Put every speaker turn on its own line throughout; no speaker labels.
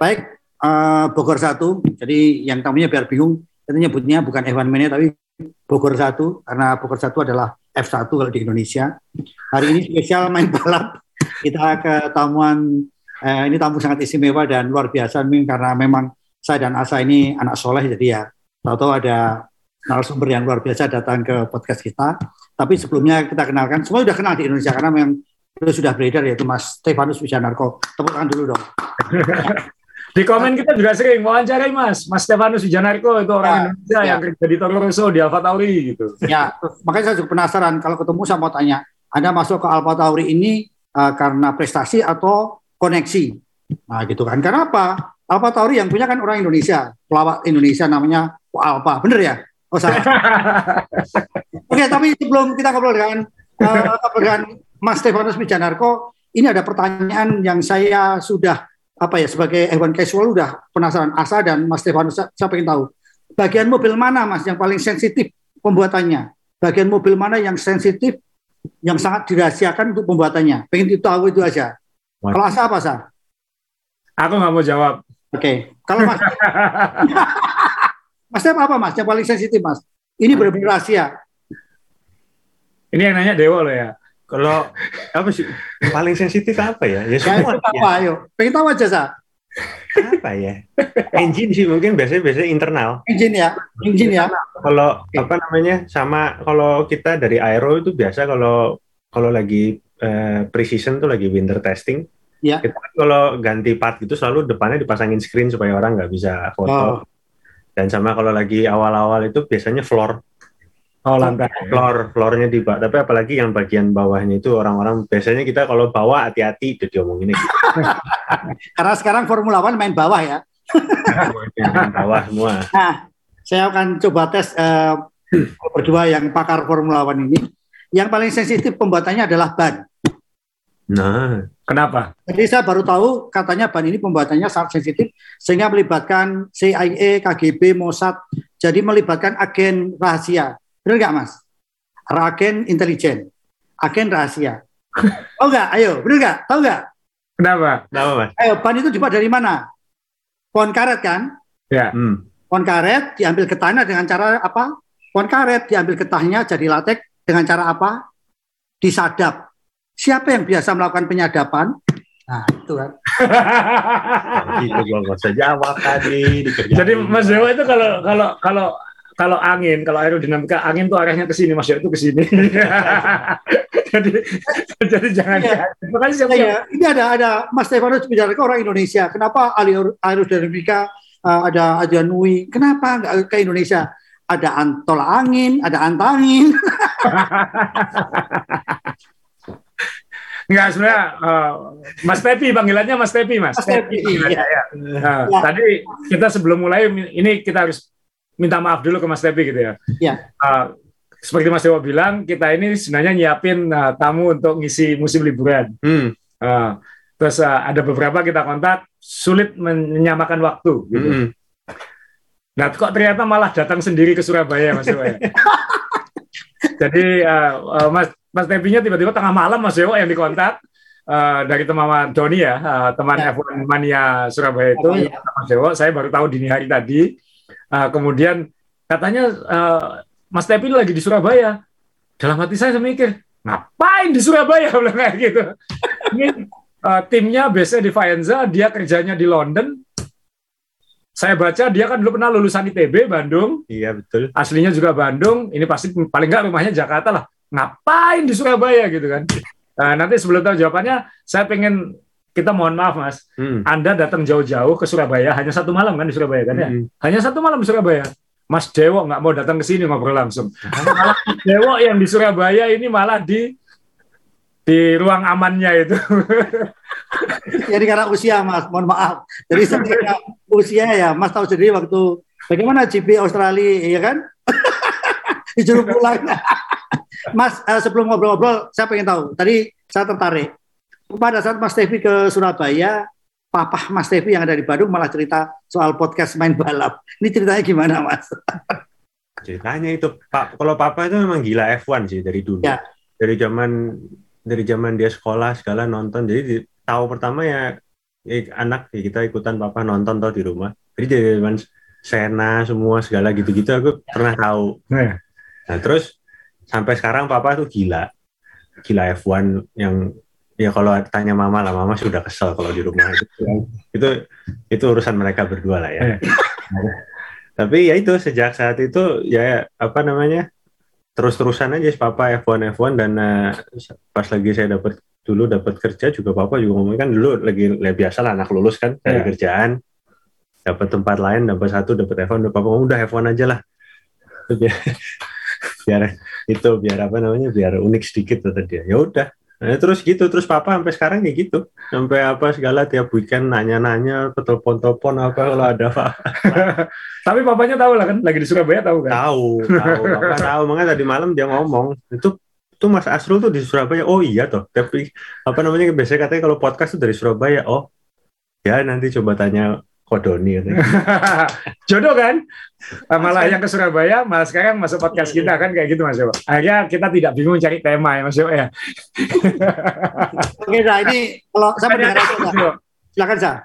Baik, uh, Bogor satu. Jadi yang tamunya biar bingung, kita nyebutnya bukan F1 Mania tapi Bogor satu karena Bogor satu adalah F1 kalau di Indonesia. Hari ini spesial main balap. Kita ke tamuan eh, ini tamu sangat istimewa dan luar biasa karena memang saya dan Asa ini anak soleh jadi ya tahu-tahu ada narasumber yang luar biasa datang ke podcast kita. Tapi sebelumnya kita kenalkan, semua sudah kenal di Indonesia karena memang sudah beredar yaitu Mas Stefanus Wijanarko. Tepuk tangan dulu dong.
Di komen kita juga sering wawancarai Mas, Mas Stefanus Wijanarko itu orang ya, Indonesia ya. yang kerja di Toro Rosso di Alfa Tauri gitu.
Ya, makanya saya juga penasaran kalau ketemu saya mau tanya, Anda masuk ke Alfa Tauri ini uh, karena prestasi atau koneksi? Nah, gitu kan. Karena apa? Alfa Tauri yang punya kan orang Indonesia, pelawak Indonesia namanya Alfa, bener ya? Oh salah. Oke, tapi sebelum kita ngobrol dengan uh, dengan Mas Stefanus Wijanarko, ini ada pertanyaan yang saya sudah apa ya sebagai hewan casual udah penasaran. Asa dan Mas Stefanus saya pengen tahu bagian mobil mana Mas yang paling sensitif pembuatannya? Bagian mobil mana yang sensitif yang sangat dirahasiakan untuk pembuatannya? Pengen tahu itu aja. What? kalau Asa apa Asa
aku nggak mau jawab.
Oke. Okay. kalau Mas Mas Stef apa Mas yang paling sensitif Mas? Ini benar-benar rahasia?
Ini yang nanya Dewa loh ya
kalau apa sih paling sensitif apa ya?
Ya, ya semua. Ya, apa, ayo. Pengen tahu aja, Sa.
Apa ya? Engine sih mungkin biasanya biasanya internal.
Engine ya, engine ya.
Kalau okay. apa namanya? Sama kalau kita dari aero itu biasa kalau kalau lagi uh, precision tuh lagi winter testing. Ya. Kita kan kalau ganti part gitu selalu depannya dipasangin screen supaya orang nggak bisa foto. Oh. Dan sama kalau lagi awal-awal itu biasanya floor
Oh lantai.
Floor, floornya di bawah. Tapi apalagi yang bagian bawahnya itu orang-orang biasanya kita kalau bawah hati-hati udah diomongin gitu.
Karena sekarang Formula One main bawah ya.
main bawah semua.
Nah, saya akan coba tes uh, berdua yang pakar Formula One ini. Yang paling sensitif pembuatannya adalah ban.
Nah, kenapa?
Jadi saya baru tahu katanya ban ini pembuatannya sangat sensitif sehingga melibatkan CIA, KGB, Mossad, jadi melibatkan agen rahasia. Benar nggak Mas? Agen intelijen, agen rahasia. Oh nggak? Ayo, benar nggak? Tahu nggak?
Kenapa? Kenapa
Mas? Ayo, ban itu dibuat dari mana? Pohon karet kan?
Ya. Hmm.
Pohon karet diambil getahnya dengan cara apa? Pohon karet diambil getahnya jadi latek dengan cara apa? Disadap. Siapa yang biasa melakukan penyadapan? Nah, itu kan.
itu gua nggak usah jawab tadi.
Jadi Mas Dewa itu kalau kalau kalau kalau angin, kalau aerodinamika angin tuh arahnya ke sini, Mas ya itu ke sini. jadi jadi jangan
ya. Makanya siapa ya, ini ada ada Mas Stefanus bicara ke orang Indonesia. Kenapa aerodinamika uh, ada aja Nui? Kenapa nggak ke Indonesia? Ada antol angin, ada antangin.
Enggak sebenarnya uh, Mas Tepi panggilannya Mas Tepi Mas. Mas Tepi. Ya. Ya. Nah, ya. Tadi kita sebelum mulai ini kita harus minta maaf dulu ke Mas Tepi gitu ya.
Iya.
Uh, seperti Mas Dewa bilang, kita ini sebenarnya nyiapin uh, tamu untuk ngisi musim liburan. Hmm. Uh, terus uh, ada beberapa kita kontak, sulit menyamakan waktu. Gitu. Hmm. Nah, kok ternyata malah datang sendiri ke Surabaya, Mas Dewa. Ya? Jadi uh, uh, Mas Mas Tepinya tiba-tiba tengah malam Mas Dewa yang dikontak. Uh, dari teman Doni ya, uh, teman ya. F1 Mania Surabaya itu, oh, ya. Mas Dewo, saya baru tahu dini hari tadi. Uh, kemudian katanya uh, Mas Tepi lagi di Surabaya. Dalam hati saya, saya mikir, ngapain di Surabaya? Bilang kayak gitu. Ini uh, timnya biasanya di Faenza, dia kerjanya di London. Saya baca dia kan dulu pernah lulusan ITB Bandung.
Iya betul.
Aslinya juga Bandung. Ini pasti paling nggak rumahnya Jakarta lah. Ngapain di Surabaya gitu kan? Uh, nanti sebelum tahu jawabannya, saya pengen kita mohon maaf mas, hmm. Anda datang jauh-jauh ke Surabaya hanya satu malam kan di Surabaya kan ya? Hmm. Hanya satu malam di Surabaya. Mas Dewo nggak mau datang ke sini ngobrol langsung. malah Dewo yang di Surabaya ini malah di di ruang amannya itu.
Jadi karena usia mas, mohon maaf. Jadi saya usia ya, mas tahu sendiri waktu bagaimana GP Australia, ya kan? Disuruh pulang. mas, uh, sebelum ngobrol-ngobrol, saya pengen tahu. Tadi saya tertarik pada saat Mas Tevi ke Surabaya, papa Mas Tevi yang ada di Bandung malah cerita soal podcast main balap. Ini ceritanya gimana, Mas?
Ceritanya itu, Pak, kalau papa itu memang gila F1 sih dari dulu. Ya. Dari zaman dari zaman dia sekolah segala nonton. Jadi tahu pertama ya anak ya kita ikutan papa nonton tau di rumah jadi dari zaman Sena semua segala gitu-gitu aku pernah tahu nah, nah terus sampai sekarang papa tuh gila gila F1 yang ya kalau tanya mama lah mama sudah kesel kalau di rumah itu itu itu urusan mereka berdua lah ya. Tapi ya itu sejak saat itu ya apa namanya terus-terusan aja papa F1 F1 dan uh, pas lagi saya dapat dulu dapat kerja juga papa juga ngomong kan dulu lagi ya biasa lah anak lulus kan dari yeah. kerjaan dapat tempat lain dapat satu dapat F1 papa ngomong udah F1 aja lah. Biar itu biar apa namanya biar unik sedikit kata dia. Ya udah nah, terus gitu terus papa sampai sekarang ya gitu. Sampai apa segala tiap weekend nanya-nanya telepon-telepon apa kalau ada apa.
Tapi papanya tahu lah kan? Lagi di Surabaya tahu kan?
Tahu tahu. Papa tahu. Makanya tadi malam dia ngomong itu tuh Mas Asrul tuh di Surabaya. Oh iya toh. Tapi apa namanya biasanya katanya kalau podcast tuh dari Surabaya. Oh ya nanti coba tanya Kodoni
Jodoh kan? Malah yang ke Surabaya, malah sekarang masuk podcast kita kan kayak gitu Mas Yo. Akhirnya kita tidak bingung cari tema ya Mas Yo ya.
Oke, nah ini kalau saya mendengar silakan saya.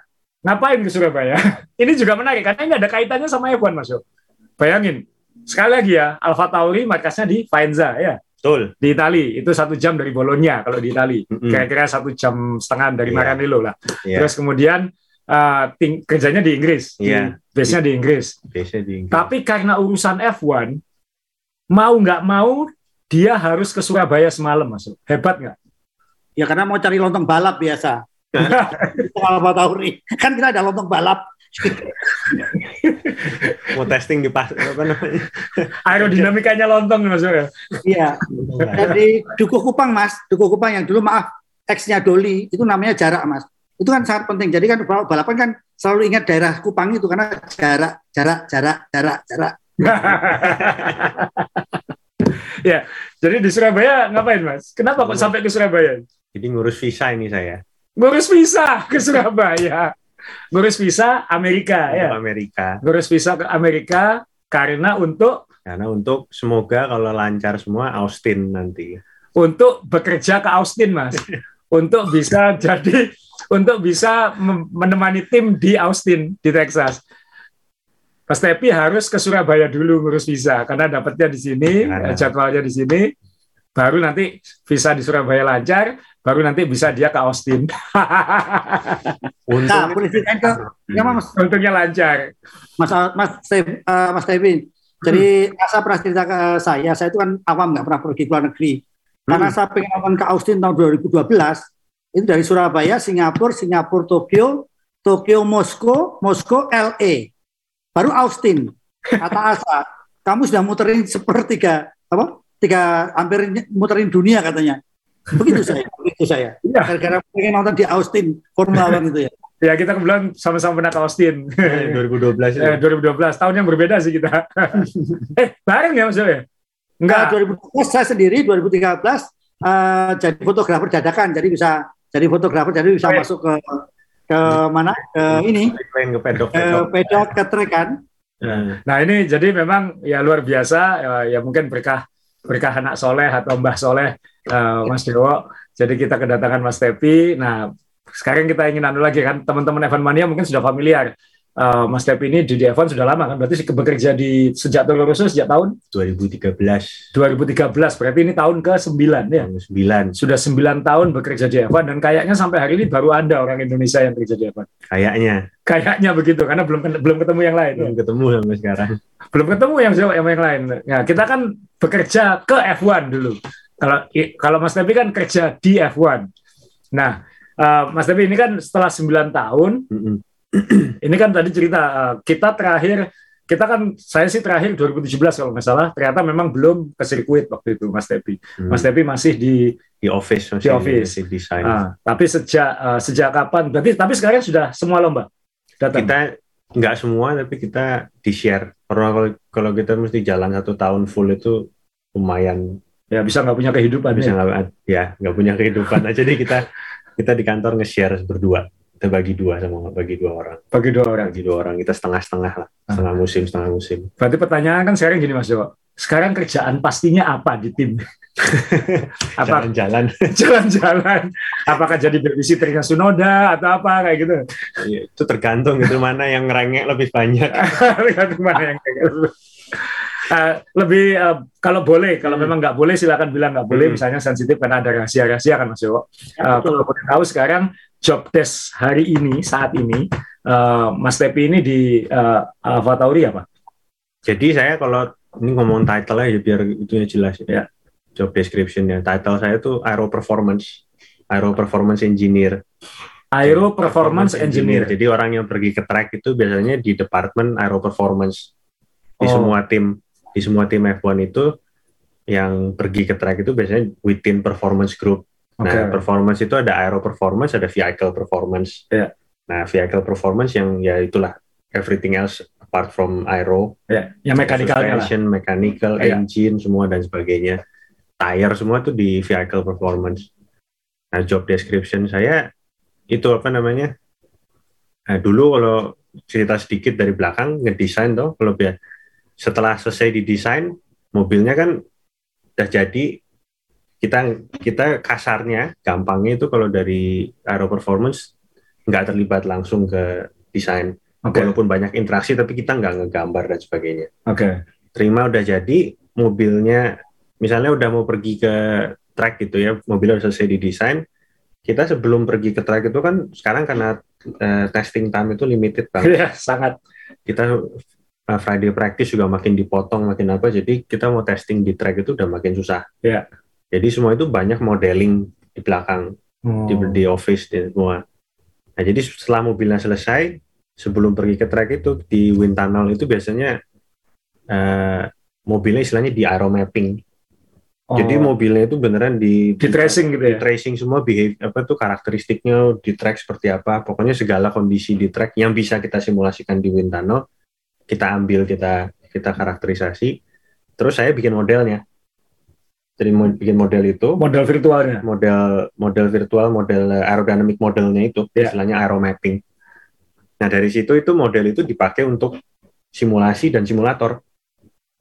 Ngapain ke Surabaya? ini juga menarik karena ini ada kaitannya sama F1 Mas Yo. Bayangin, sekali lagi ya, Alfa Tauri markasnya di Faenza ya.
Betul.
Di Itali itu satu jam dari Bologna kalau di Itali, kira-kira satu jam setengah dari yeah. Maranello lah. Yeah. Terus kemudian uh, ting kerjanya di Inggris, yeah. base-nya di Inggris.
Di Inggris.
Tapi karena urusan F1, mau nggak mau dia harus ke Surabaya semalam masuk. Hebat nggak?
Ya karena mau cari lontong balap biasa. Alfa Tauri. Kan kita ada lontong balap.
mau testing di pas apa namanya?
Aerodinamikanya lontong masuk ya.
Iya. Jadi Dukuh Kupang Mas, Dukuh Kupang yang dulu maaf X-nya Doli itu namanya jarak Mas itu kan sangat penting. Jadi kan balapan kan selalu ingat daerah Kupang itu karena jarak, jarak, jarak, jarak, jarak.
ya, jadi di Surabaya ngapain mas? Kenapa kok sampai ke Surabaya?
Jadi ngurus visa ini saya.
Ngurus visa ke Surabaya. Ngurus visa Amerika untuk ya.
Amerika.
Ngurus visa ke Amerika karena untuk
karena untuk semoga kalau lancar semua Austin nanti.
Untuk bekerja ke Austin mas. untuk bisa jadi untuk bisa menemani tim di Austin di Texas. Mas Tepi harus ke Surabaya dulu ngurus visa karena dapatnya di sini, nah. jadwalnya di sini, baru nanti visa di Surabaya lancar, baru nanti bisa dia ke Austin.
Untungnya, nah, ke,
ya, mas. Untungnya lancar.
Mas Mas uh, Mas Tepi, jadi hmm. Asa pernah cerita ke saya, saya itu kan awam nggak pernah pergi ke luar negeri. Karena hmm. saya pengen ke Austin tahun 2012, itu dari Surabaya, Singapura, Singapura, Tokyo, Tokyo, Moskow, Moskow, LA. Baru Austin. Kata Asa, kamu sudah muterin sepertiga apa? Tiga hampir muterin dunia katanya. Begitu saya, begitu saya. Ya. Gara-gara pengen nonton di Austin Formula One itu ya.
Ya kita kebetulan sama-sama pernah ke Austin.
2012
ya. Eh, 2012 tahun yang berbeda sih kita. eh bareng ya maksudnya?
Enggak, 2012 saya sendiri 2013 uh, jadi fotografer dadakan jadi bisa jadi fotografer jadi bisa Baik. masuk ke ke mana? Ke ini.
ke pedok
ke pedok. ke trek kan?
Nah, nah ini jadi memang ya luar biasa. Ya, ya mungkin berkah berkah anak soleh atau mbah soleh uh, Mas Dewo. Jadi kita kedatangan Mas Tepi. Nah sekarang kita ingin anu lagi kan teman-teman Evan Mania mungkin sudah familiar uh, Mas Depi ini di Evan sudah lama kan? Berarti bekerja di sejak Toro Rosso sejak tahun?
2013
2013 berarti ini tahun ke 9 ya?
9
sudah 9 tahun bekerja di Evan dan kayaknya sampai hari ini baru ada orang Indonesia yang bekerja di Evan
kayaknya.
Kayaknya begitu karena belum belum ketemu yang lain
belum ya. ketemu sampai sekarang.
Belum ketemu yang yang, yang lain. Nah kita kan bekerja ke F1 dulu. Kalau kalau Mas Tepi kan kerja di F1 nah uh, Mas Tepi ini kan setelah 9 tahun mm -hmm ini kan tadi cerita uh, kita terakhir kita kan saya sih terakhir 2017 kalau nggak salah ternyata memang belum ke sirkuit waktu itu Mas Tepi. Hmm. Mas Tepi masih di
di office
di office.
Di desain.
Ah, tapi sejak uh, sejak kapan? Berarti tapi sekarang sudah semua lomba.
Datang. Kita nggak semua tapi kita di share. Karena kalau kalau kita mesti jalan satu tahun full itu lumayan.
Ya bisa nggak punya kehidupan.
Bisa ya? nggak ya nggak punya kehidupan aja. Jadi kita kita di kantor nge-share berdua kita bagi dua sama bagi dua orang.
Bagi dua orang?
Bagi dua orang kita setengah setengah lah. Ah. setengah musim setengah musim.
Berarti pertanyaan kan sekarang gini mas Joko sekarang kerjaan pastinya apa di tim?
Apa? Jalan-jalan.
Jalan-jalan. Apakah jadi babysitternya Sunoda atau apa kayak gitu?
Ya, itu tergantung itu mana yang ngerengek lebih banyak. Tergantung mana yang
uh, lebih uh, kalau boleh kalau hmm. memang nggak boleh silakan bilang nggak boleh. Hmm. misalnya sensitif karena ada rahasia-rahasia kan Mas Joko uh, kalau boleh tahu sekarang job test hari ini saat ini uh, Mas Tepi ini di uh, Alpha Tauri apa?
Jadi saya kalau ini ngomong title aja biar itu jelas. Ya. Job description-nya. Title saya tuh aero performance. Aero performance engineer.
Aero performance, performance engineer.
engineer. Jadi orang yang pergi ke track itu biasanya di departemen aero performance. Di oh. semua tim di semua tim F1 itu yang pergi ke track itu biasanya within performance group. Okay. Nah, performance itu ada aero performance, ada vehicle performance.
Yeah.
Nah, vehicle performance yang ya itulah everything else apart from aero.
Yeah. Yang mechanical
mechanical, yeah. engine semua dan sebagainya. Tire semua tuh di vehicle performance. Nah, job description saya itu apa namanya? Nah, dulu kalau cerita sedikit dari belakang ngedesain tuh kalau biar setelah selesai didesain mobilnya kan udah jadi kita kita kasarnya gampangnya itu kalau dari aero performance nggak terlibat langsung ke desain okay. walaupun banyak interaksi tapi kita nggak ngegambar dan sebagainya.
Oke. Okay.
Terima udah jadi mobilnya misalnya udah mau pergi ke track gitu ya mobilnya udah selesai didesain kita sebelum pergi ke track itu kan sekarang karena uh, testing time itu limited
banget. Iya, sangat.
Kita uh, Friday practice juga makin dipotong makin apa jadi kita mau testing di track itu udah makin susah
ya
jadi semua itu banyak modeling di belakang hmm. di, di office di semua nah jadi setelah mobilnya selesai sebelum pergi ke track itu di wind tunnel itu biasanya uh, mobilnya istilahnya di aero mapping Oh. Jadi mobilnya itu beneran di
di tracing gitu ya.
Di tracing semua behave apa tuh karakteristiknya di track seperti apa. Pokoknya segala kondisi di track yang bisa kita simulasikan di wind tunnel kita ambil kita kita karakterisasi terus saya bikin modelnya jadi mau bikin model itu.
Model virtualnya?
Model model virtual model aerodynamic modelnya itu. Yeah. istilahnya aeromapping nah dari situ itu model itu dipakai untuk simulasi dan simulator.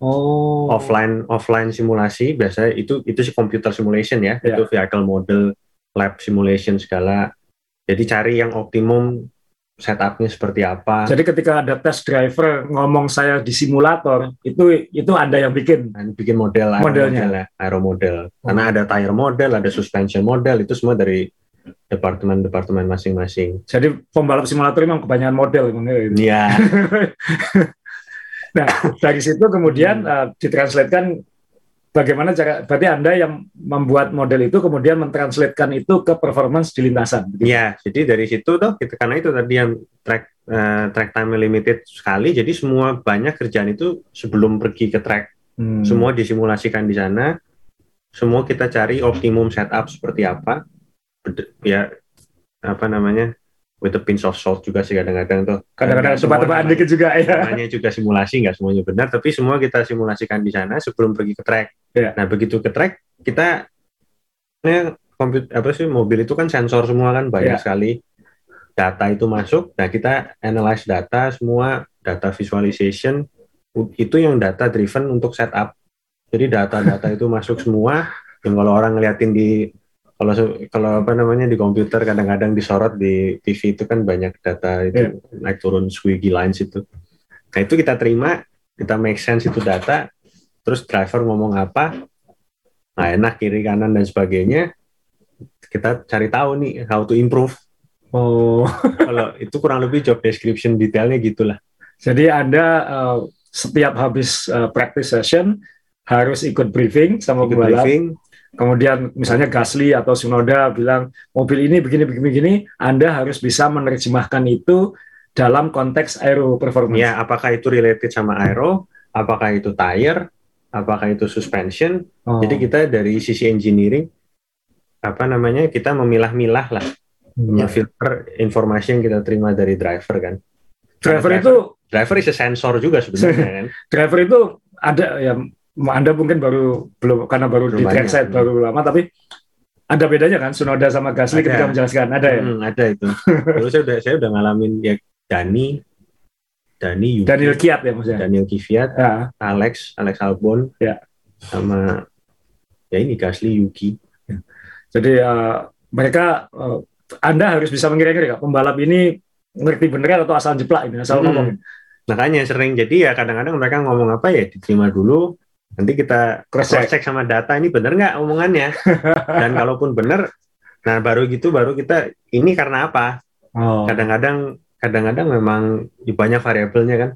Oh.
Offline offline simulasi. Biasanya itu itu sih computer simulation ya. Yeah. itu vehicle model lab simulation segala. Jadi cari yang optimum setupnya seperti apa.
Jadi ketika ada test driver ngomong saya di simulator, itu itu ada yang bikin
bikin model
modelnya
model, aero model. Oh. Karena ada tire model, ada suspension model, itu semua dari departemen-departemen masing-masing.
Jadi pembalap simulator memang kebanyakan model
Iya.
nah, dari situ kemudian hmm. uh, ditranslatekan bagaimana cara berarti Anda yang membuat model itu kemudian mentranslatekan itu ke performance di lintasan.
Iya, jadi dari situ tuh kita karena itu tadi yang track uh, track time limited sekali, jadi semua banyak kerjaan itu sebelum pergi ke track, hmm. semua disimulasikan di sana, semua kita cari optimum setup seperti apa, ya apa namanya with a pinch of salt juga sih kadang-kadang tuh.
Kadang-kadang tebak-tebakan dikit juga
ya. Namanya juga simulasi, nggak semuanya benar, tapi semua kita simulasikan di sana sebelum pergi ke track.
Yeah.
Nah begitu ke track, kita ya, komputer apa sih mobil itu kan sensor semua kan banyak yeah. sekali data itu masuk. Nah kita analyze data semua, data visualization itu yang data driven untuk setup. Jadi data-data itu masuk semua. Yang kalau orang ngeliatin di kalau kalau apa namanya di komputer kadang-kadang disorot di TV itu kan banyak data itu yeah. naik turun squiggy lines itu. Nah itu kita terima, kita make sense itu data, terus driver ngomong apa, nah enak kiri kanan dan sebagainya, kita cari tahu nih how to improve.
Oh,
kalau itu kurang lebih job description detailnya gitulah.
Jadi anda uh, setiap habis uh, practice session harus ikut briefing sama ikut briefing, kemudian misalnya Gasly atau Sunoda bilang mobil ini begini begini begini, Anda harus bisa menerjemahkan itu dalam konteks aero performance.
Ya, apakah itu related sama aero, apakah itu tire, apakah itu suspension. Oh. Jadi kita dari sisi engineering apa namanya kita memilah-milah lah hmm. ya filter informasi yang kita terima dari driver kan.
Driver, driver itu
driver is a sensor juga sebenarnya kan.
driver itu ada ya anda mungkin baru belum karena baru di translate baru lama tapi ada bedanya kan Sunoda sama Gasly ada. ketika menjelaskan? Ada ya?
Hmm, ada itu. Terus saya udah saya udah ngalamin ya Dani Dani
Yuki, Daniel Kiat ya maksudnya?
Daniel Kiviat ya. Alex Alex Albon.
Ya.
Sama ya ini Gasly Yuki.
Ya. jadi uh, mereka uh, anda harus bisa mengira-ngira pembalap ini ngerti bener atau asal jeplak ini asal hmm. ngomong.
Makanya sering. Jadi ya kadang-kadang mereka ngomong apa ya diterima dulu nanti kita cross check. Sama data ini bener nggak omongannya? Dan kalaupun bener nah baru gitu baru kita ini karena apa? Oh. kadang-kadang kadang-kadang memang banyak variabelnya kan.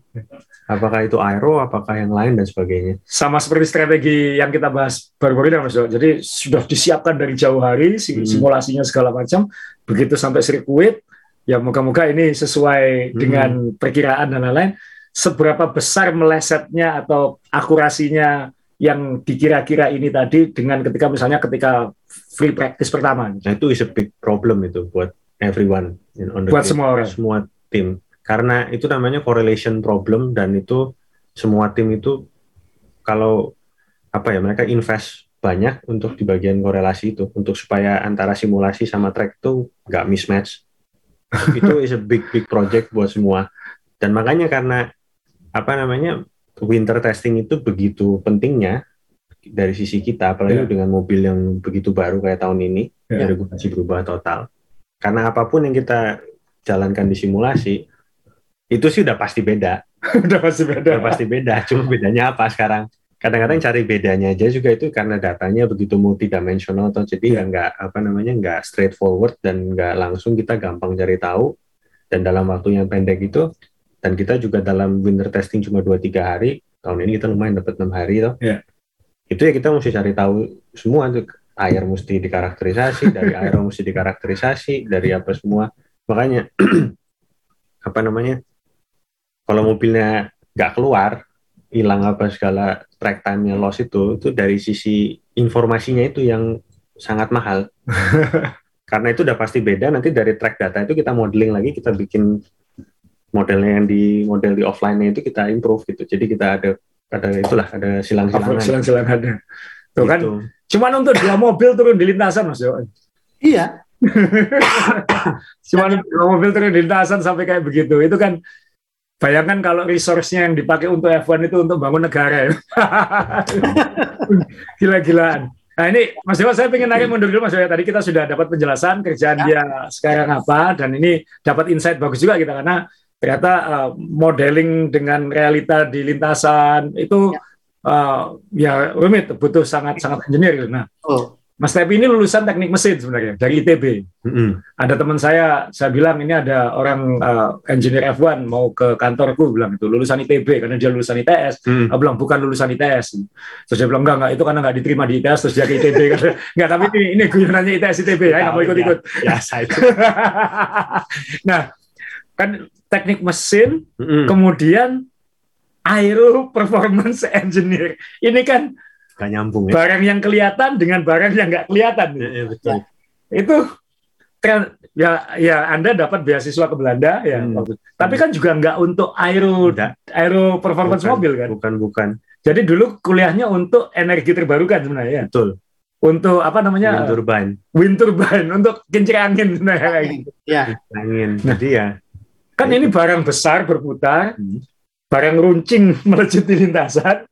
Apakah itu aero apakah yang lain dan sebagainya.
Sama seperti strategi yang kita bahas baru-baru ini mas jadi sudah disiapkan dari jauh hari hmm. simulasinya segala macam. Begitu sampai sirkuit ya moga-moga ini sesuai hmm. dengan perkiraan dan lain-lain seberapa besar melesetnya atau akurasinya yang dikira-kira ini tadi dengan ketika misalnya ketika free practice pertama.
Nah itu is a big problem itu buat everyone in on
the buat semua orang.
Semua tim. Karena itu namanya correlation problem dan itu semua tim itu kalau apa ya mereka invest banyak untuk di bagian korelasi itu untuk supaya antara simulasi sama track itu nggak mismatch itu is a big big project buat semua dan makanya karena apa namanya winter testing itu begitu pentingnya dari sisi kita apalagi yeah. dengan mobil yang begitu baru kayak tahun ini yeah. regulasi berubah total. Karena apa pun yang kita jalankan di simulasi itu sih udah pasti beda.
Udah pasti beda.
Udah pasti beda cuma bedanya apa sekarang? Kadang-kadang cari bedanya aja juga itu karena datanya begitu multidimensional atau jadi ya. nggak apa namanya nggak straightforward dan nggak langsung kita gampang cari tahu. Dan dalam waktu yang pendek itu dan kita juga dalam winter testing cuma dua tiga hari tahun ini kita lumayan dapat enam hari toh.
Yeah.
itu ya kita mesti cari tahu semua tuh air mesti dikarakterisasi dari air mesti dikarakterisasi dari apa semua. Makanya apa namanya kalau mobilnya nggak keluar hilang apa segala track time-nya loss itu itu dari sisi informasinya itu yang sangat mahal. Karena itu udah pasti beda nanti dari track data itu kita modeling lagi kita bikin modelnya yang di model di offline itu kita improve gitu jadi kita ada ada itulah ada silang-silangan
silang-silangan tuh kan gitu. cuman untuk dua mobil turun di lintasan mas Yo
iya
cuman dua mobil turun di lintasan sampai kayak begitu itu kan Bayangkan kalau resource-nya yang dipakai untuk F1 itu untuk bangun negara ya. Gila-gilaan. Nah ini Mas Dewa saya ingin narik mundur dulu Mas Dewa. Tadi kita sudah dapat penjelasan kerjaan ya. dia sekarang apa dan ini dapat insight bagus juga kita karena ternyata uh, modeling dengan realita di lintasan itu ya, uh, ya rumit butuh sangat sangat engineer. Gitu. Nah, oh. Mas Tepi ini lulusan teknik mesin sebenarnya dari ITB. Mm-hmm. Ada teman saya, saya bilang ini ada orang uh, engineer F1 mau ke kantorku bilang itu lulusan ITB karena dia lulusan ITS. Mm. Aku bilang bukan lulusan ITS. Terus dia bilang enggak enggak itu karena enggak diterima di ITS terus dia ke ITB karena enggak tapi ini ini guyonannya ITS ITB ya enggak mau ikut-ikut.
Ya, saya itu.
nah, kan teknik mesin mm-hmm. kemudian aero performance engineer. Ini kan
Gak nyambung ya.
Barang yang kelihatan dengan barang yang nggak kelihatan.
Ya, ya, betul. Ya.
Itu kan ya ya Anda dapat beasiswa ke Belanda ya. Hmm. Tapi kan juga nggak untuk aero aero performance
bukan,
mobil kan.
Bukan bukan.
Jadi dulu kuliahnya untuk energi terbarukan sebenarnya ya.
Betul.
Untuk apa namanya?
Wind turbine.
Wind turbine untuk kincir angin sebenarnya.
Ya. Angin. Nah, Jadi ya.
Kan ini barang besar berputar, hmm. barang runcing melejit di lintasan,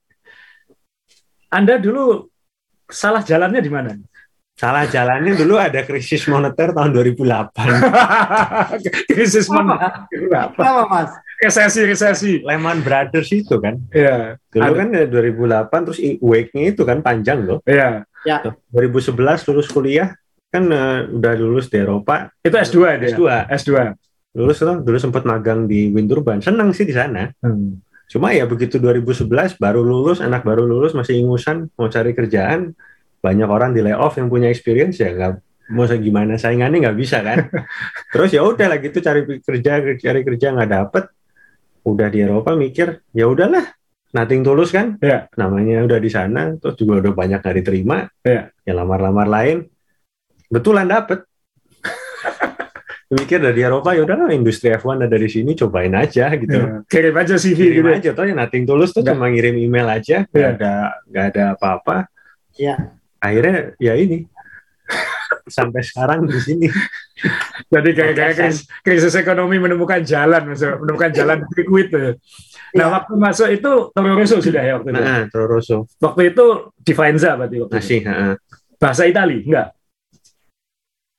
anda dulu salah jalannya di mana?
Salah jalannya dulu ada krisis moneter tahun 2008.
krisis moneter.
Apa, Mas?
Resesi, resesi.
Lehman Brothers itu kan.
Iya.
Dulu ada. kan 2008 terus wake-nya itu kan panjang loh.
Iya.
Ya.
2011 lulus kuliah kan uh, udah lulus di Eropa.
Itu S2 ya?
S2.
S2.
Lulus tuh dulu sempat magang di Winturban. Senang sih di sana. Hmm. Cuma ya begitu 2011 baru lulus, anak baru lulus masih ingusan mau cari kerjaan, banyak orang di layoff yang punya experience ya nggak mau gimana saingannya nggak bisa kan. Terus ya udah lah gitu cari kerja cari kerja nggak dapet, udah di Eropa mikir ya udahlah nating tulus kan,
ya.
namanya udah di sana, terus juga udah banyak nggak diterima,
ya,
ya lamar-lamar lain, betulan dapet mikir dari Eropa ya udah industri F1 ada di sini cobain aja gitu
ya, kirim aja CV
kirim gitu. aja tuh ya nating tulus tuh cuma ngirim email aja nggak ya. ada nggak ada apa-apa
ya
akhirnya ya ini sampai sekarang di sini.
Jadi kayak krisis, krisis ekonomi menemukan jalan, maksud, menemukan jalan quick tuh. Nah, ya. waktu masuk itu Toro Rosso sudah ya waktu itu.
Nah, Toro Rosso.
Waktu itu di Faenza berarti waktu
Masih,
itu. Uh. Bahasa Itali, enggak?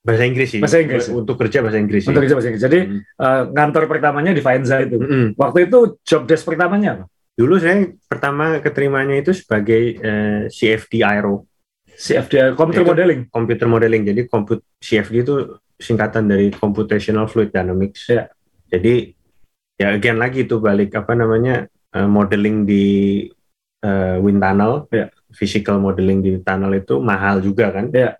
Bahasa Inggris sih.
Bahasa Inggris.
Untuk kerja bahasa Inggris.
Untuk kerja bahasa Inggris. Jadi hmm. uh, kantor pertamanya di Faenza itu. Hmm. Waktu itu job desk pertamanya apa?
Dulu saya pertama keterimanya itu sebagai uh, eh, CFD Aero.
CFD Computer itu Modeling.
Computer Modeling. Jadi komput CFD itu singkatan dari Computational Fluid Dynamics.
Ya.
Jadi ya again lagi itu balik apa namanya uh, modeling di uh, wind tunnel,
ya.
physical modeling di tunnel itu mahal juga kan.
Ya.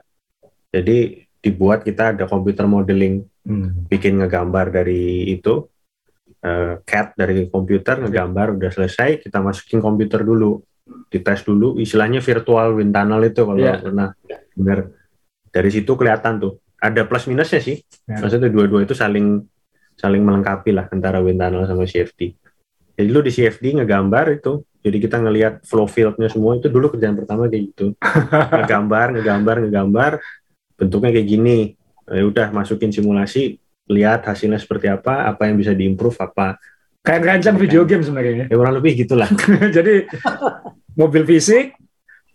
Jadi dibuat kita ada computer modeling, hmm. bikin ngegambar dari itu uh, CAD dari komputer ngegambar udah selesai kita masukin komputer dulu. Dites dulu istilahnya virtual wind tunnel itu kalau yeah. pernah benar dari situ kelihatan tuh. Ada plus minusnya sih. Yeah. maksudnya dua-dua itu saling saling melengkapi lah antara wind tunnel sama CFD jadi dulu di CFD ngegambar itu jadi kita ngelihat flow fieldnya semua itu. Dulu kerjaan pertama kayak gitu. Ngegambar ngegambar ngegambar bentuknya kayak gini ya udah masukin simulasi lihat hasilnya seperti apa, apa yang bisa diimprove, apa
kayak rancang video game sebenarnya.
Ya kurang lebih gitulah.
Jadi mobil fisik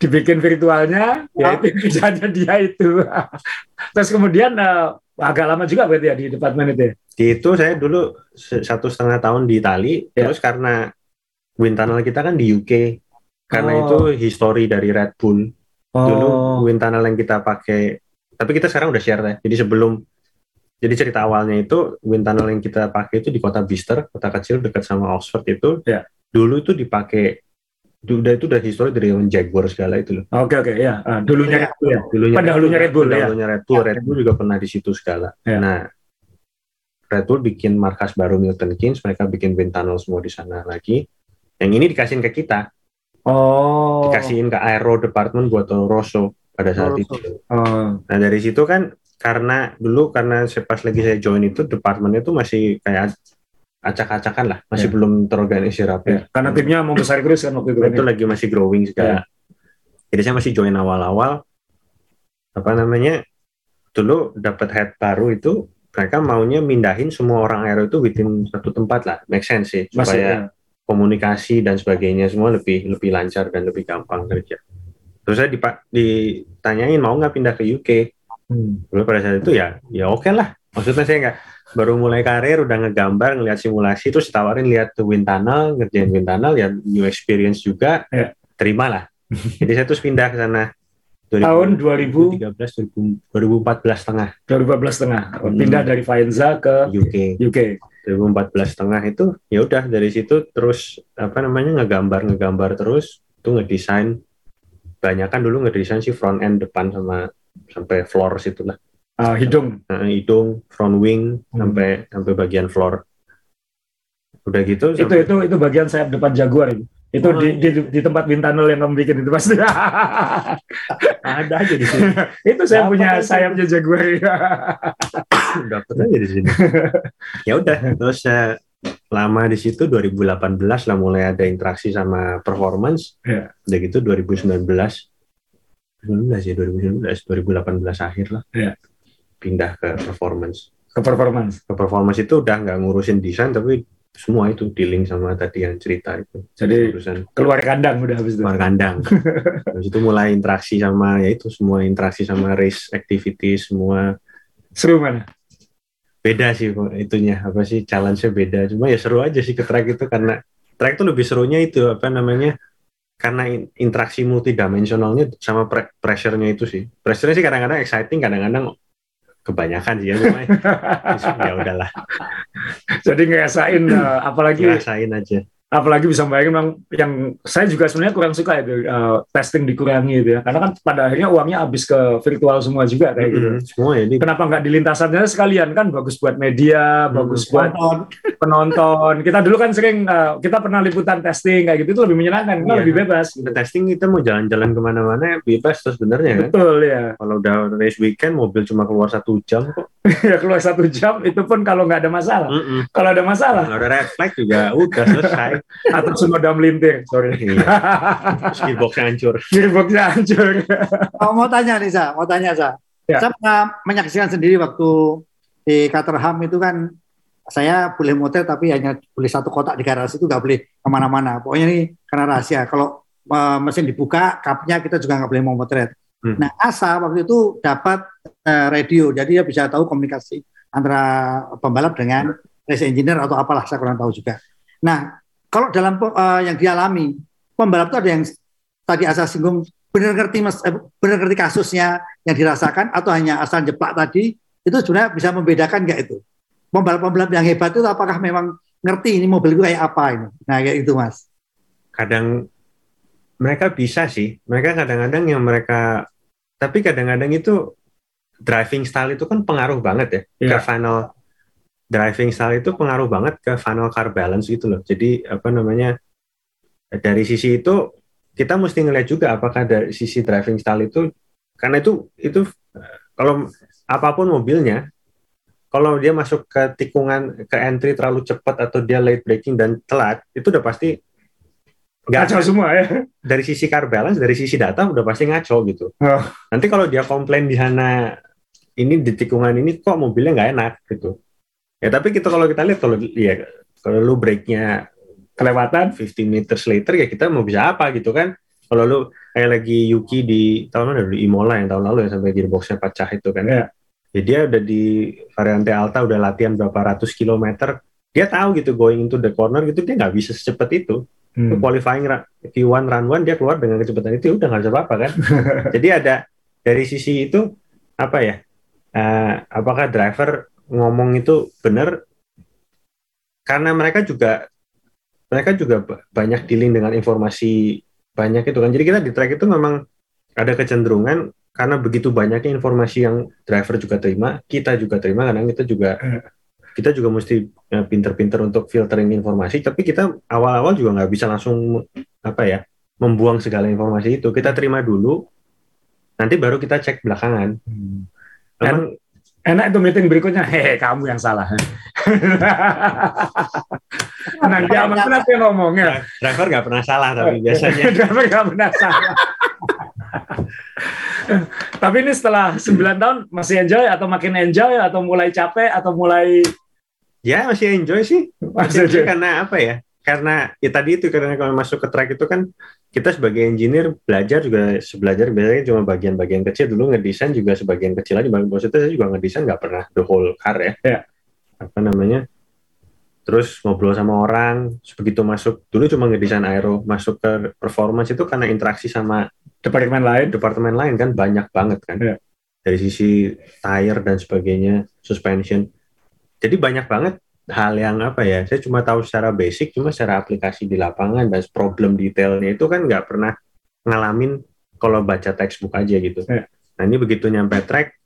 dibikin virtualnya, ya oh. itu kerjanya dia itu. Terus kemudian uh, agak lama juga berarti ya di departemen itu. Ya?
Di itu saya dulu satu setengah tahun di Itali, ya. terus karena wind tunnel kita kan di UK, karena oh. itu history dari Red Bull. Oh. Dulu wind tunnel yang kita pakai, tapi kita sekarang udah share ya. Jadi sebelum jadi cerita awalnya itu wind tunnel yang kita pakai itu di kota Bister, kota kecil dekat sama Oxford itu.
Ya.
Dulu itu dipakai udah itu udah histori dari yang Jaguar segala itu loh.
Oke okay, oke okay, ya. Uh, dulunya Red Bull ya.
Dulunya
Pendahulunya Red Bull,
ya. Red Bull. Red Bull juga pernah di situ segala. Ya. Nah, Red Bull bikin markas baru Milton Keynes, mereka bikin wind tunnel semua di sana lagi. Yang ini dikasihin ke kita.
Oh.
Dikasihin ke Aero Department buat Rosso pada saat oh, itu. Oh. Nah dari situ kan karena dulu karena saya pas lagi saya join itu departemennya itu masih kayak acak-acakan lah, masih yeah. belum terorganisir rapi. Yeah.
Karena timnya mau besar terus kan waktu itu.
Itu kan ya? lagi masih growing segala. Yeah. Jadi saya masih join awal-awal. Apa namanya? Dulu dapat head baru itu mereka maunya mindahin semua orang aero itu within satu tempat lah, make sense sih supaya masih, ya. komunikasi dan sebagainya semua lebih lebih lancar dan lebih gampang kerja. Terus saya ditanyain mau nggak pindah ke UK? Hmm. pada saat itu ya ya oke okay lah. Maksudnya saya nggak baru mulai karir udah ngegambar ngeliat simulasi terus ditawarin lihat wind tunnel ngerjain wind tunnel ya new experience juga
ya.
terima lah jadi saya terus pindah ke sana
2000, tahun 2013
2014 tengah
2014 tengah hmm. pindah dari Faenza ke
UK
UK
2014 tengah itu ya udah dari situ terus apa namanya ngegambar ngegambar terus itu ngedesain banyak kan dulu ngedesain sih front end depan sama sampai floor situ lah.
Uh, hidung.
Uh, hidung, front wing hmm. sampai sampai bagian floor. Udah gitu.
Itu sampai... itu itu bagian sayap depan Jaguar itu. Itu oh, di, iya. di, di tempat wind tunnel yang kamu bikin itu pasti.
Ada aja di sini.
itu saya Dapat punya aja. sayapnya Jaguar.
Dapat aja di sini. ya udah, terus saya lama di situ 2018 lah mulai ada interaksi sama performance.
Ya.
Udah gitu 2019 2019 ya 2019 2018 akhir lah.
Ya.
pindah ke performance.
Ke performance?
Ke performance itu udah nggak ngurusin desain tapi semua itu dealing sama tadi yang cerita itu.
Jadi urusan keluar kandang udah habis
itu? Keluar kandang. Habis itu mulai interaksi sama ya itu semua interaksi sama race activity semua
seru mana
beda sih itunya apa sih challenge-nya beda cuma ya seru aja sih ke track itu karena track itu lebih serunya itu apa namanya karena interaksi multidimensionalnya sama pre pressure-nya itu sih. Pressure-nya sih kadang-kadang exciting, kadang-kadang kebanyakan sih ya, ya udahlah.
Jadi ngerasain uh, apalagi
ngerasain aja
apalagi bisa bayangin memang yang saya juga sebenarnya kurang suka ya uh, testing dikurangi gitu ya. Karena kan pada akhirnya uangnya habis ke virtual semua juga kayak gitu.
Semua ya
kenapa nggak di lintasannya sekalian? Kan bagus buat media hmm, bagus buat penonton. penonton. Kita dulu kan sering uh, kita pernah liputan testing kayak gitu itu lebih menyenangkan iya. lebih bebas.
Gitu. testing kita mau jalan-jalan ke mana-mana bebas terus sebenarnya
kan? Betul ya
kalau udah race weekend mobil cuma keluar satu jam kok.
Ya keluar satu jam itu pun kalau nggak ada masalah. Kalau ada masalah.
Kalau ada red flag juga udah selesai
atau semua udah melintir sorry
iya. gearboxnya hancur
gearboxnya hancur
oh, mau tanya nih sa mau tanya sa Ya. Saya pernah menyaksikan sendiri waktu di Caterham itu kan saya boleh motor tapi hanya boleh satu kotak di garasi itu nggak boleh ke mana-mana. Pokoknya ini karena rahasia. Kalau uh, mesin dibuka, kapnya kita juga nggak boleh mau motret. Hmm. Nah Asa waktu itu dapat uh, radio, jadi dia bisa tahu komunikasi antara pembalap dengan race engineer atau apalah saya kurang tahu juga. Nah kalau dalam uh, yang dialami pembalap itu ada yang tadi Asa singgung benar ngerti mas, eh, benar ngerti kasusnya yang dirasakan atau hanya asal jeplak tadi? Itu sebenarnya bisa membedakan nggak itu. Pembalap-pembalap yang hebat itu apakah memang ngerti ini mobil itu kayak apa ini? Nah kayak itu mas.
Kadang mereka bisa sih. Mereka kadang-kadang yang mereka tapi kadang-kadang itu driving style itu kan pengaruh banget ya. Yeah. ke final driving style itu pengaruh banget ke final car balance gitu loh. Jadi apa namanya dari sisi itu kita mesti ngeliat juga apakah dari sisi driving style itu karena itu itu kalau apa pun mobilnya kalau dia masuk ke tikungan ke entry terlalu cepat atau dia late braking dan telat itu udah pasti
ngaco semua ya?
dari sisi car balance dari sisi data udah pasti ngaco gitu. Oh. nanti kalau dia komplain di sana ini di tikungan ini kok mobilnya nggak enak gitu ya tapi kita kalau kita lihat kalau ya kalau lu breaknya kelewatan 15 meters later ya kita mau bisa apa gitu kan? Kalau lu kayak lagi Yuki di tahun lalu di Imola yang tahun lalu yang sampai gearboxnya pecah itu kan? Ya. ya dia udah di Variante Alta udah latihan berapa ratus kilometer. Dia tahu gitu going into the corner gitu dia nggak bisa secepat itu. Hmm. qualifying Q1 run one dia keluar dengan kecepatan itu udah nggak bisa apa-apa kan? Jadi ada dari sisi itu apa ya uh, apakah driver ngomong itu benar karena mereka juga mereka juga banyak dealing dengan informasi banyak itu kan. Jadi kita di track itu memang ada kecenderungan karena begitu banyaknya informasi yang driver juga terima, kita juga terima, kadang kita juga eh. kita juga mesti ya, pinter-pinter untuk filtering informasi. Tapi kita awal-awal juga nggak bisa langsung apa ya membuang segala informasi itu. Kita terima dulu, nanti baru kita cek belakangan. Hmm.
Memang enak itu meeting berikutnya. Hehe kamu yang salah.
Nah dia mana sih ngomongnya driver nggak pernah salah tapi biasanya.
Driver nggak pernah salah. Tapi ini setelah 9 tahun masih enjoy atau makin enjoy atau mulai capek atau mulai
ya masih enjoy sih. Masih enjoy. karena apa ya karena ya tadi itu karena kalau masuk ke track itu kan kita sebagai engineer belajar juga sebelajar biasanya cuma bagian-bagian kecil. Dulu ngedesain juga sebagian kecil aja maksudnya saya juga ngedesain nggak pernah the whole car ya. ya. Apa namanya? Terus ngobrol sama orang begitu masuk dulu cuma ngedesain aero masuk ke performance itu karena interaksi sama departemen lain? Departemen lain kan banyak banget kan. Ya. dari sisi tire dan sebagainya suspension. Jadi banyak banget hal yang apa ya saya cuma tahu secara basic cuma secara aplikasi di lapangan dan problem detailnya itu kan nggak pernah ngalamin kalau baca textbook aja gitu yeah. nah ini begitu nyampe track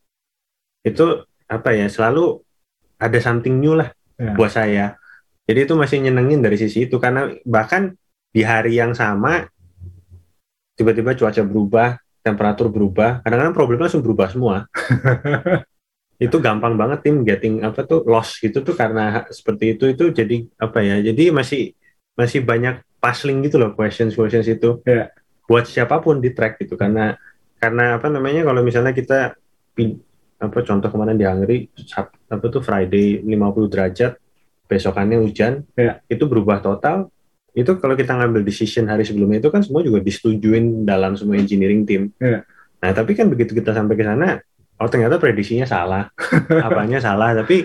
itu apa ya selalu ada something new lah yeah. buat saya jadi itu masih nyenengin dari sisi itu karena bahkan di hari yang sama tiba-tiba cuaca berubah temperatur berubah kadang-kadang problemnya langsung berubah semua itu gampang banget tim getting apa tuh loss gitu tuh karena seperti itu itu jadi apa ya jadi masih masih banyak puzzling gitu loh questions questions itu yeah. buat siapa pun di track gitu karena karena apa namanya kalau misalnya kita apa contoh kemarin di Hungary apa tuh Friday 50 derajat besokannya hujan yeah. itu berubah total itu kalau kita ngambil decision hari sebelumnya itu kan semua juga disetujuin dalam semua engineering team yeah. nah tapi kan begitu kita sampai ke sana oh ternyata prediksinya salah, apanya salah, tapi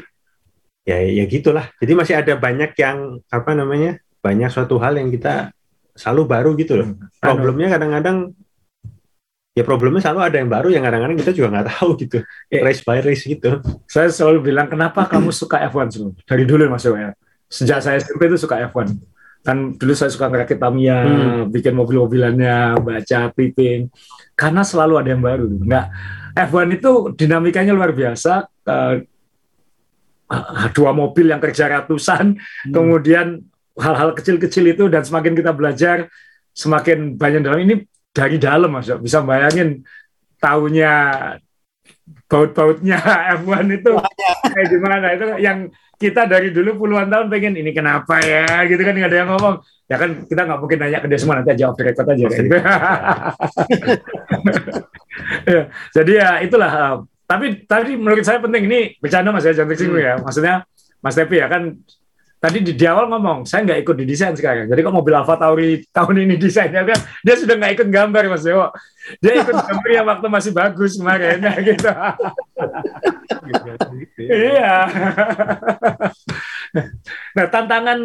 ya ya gitulah. Jadi masih ada banyak yang apa namanya banyak suatu hal yang kita selalu baru gitu loh. Hmm. Problemnya kadang-kadang ya problemnya selalu ada yang baru yang kadang-kadang kita juga nggak tahu gitu. Eh, race by race gitu.
Saya selalu bilang kenapa kamu suka F1 selalu dari dulu mas ya. Sejak saya SMP itu suka F1 kan dulu saya suka ngerakit Tamiya, hmm. bikin mobil-mobilannya, baca tipping, karena selalu ada yang baru. Nggak, F1 itu dinamikanya luar biasa. Uh, dua mobil yang kerja ratusan, hmm. kemudian hal-hal kecil-kecil itu dan semakin kita belajar, semakin banyak dalam ini dari dalam mas, bisa bayangin tahunya baut-bautnya F1 itu kayak gimana itu yang kita dari dulu puluhan tahun pengen ini kenapa ya gitu kan nggak ada yang ngomong ya kan kita nggak mungkin nanya ke dia semua nanti aja off record aja kan? ya, jadi ya itulah uh, tapi tadi menurut saya penting ini bercanda Mas ya jangan tersinggung hmm. ya. Maksudnya Mas Tepi ya kan tadi di, di awal ngomong saya nggak ikut di desain sekarang. Jadi kok mobil Alfa Tauri tahun ini desainnya kan dia sudah nggak ikut gambar Mas Dewo. Dia ikut gambar yang waktu masih bagus kemarin ya gitu. iya. nah tantangan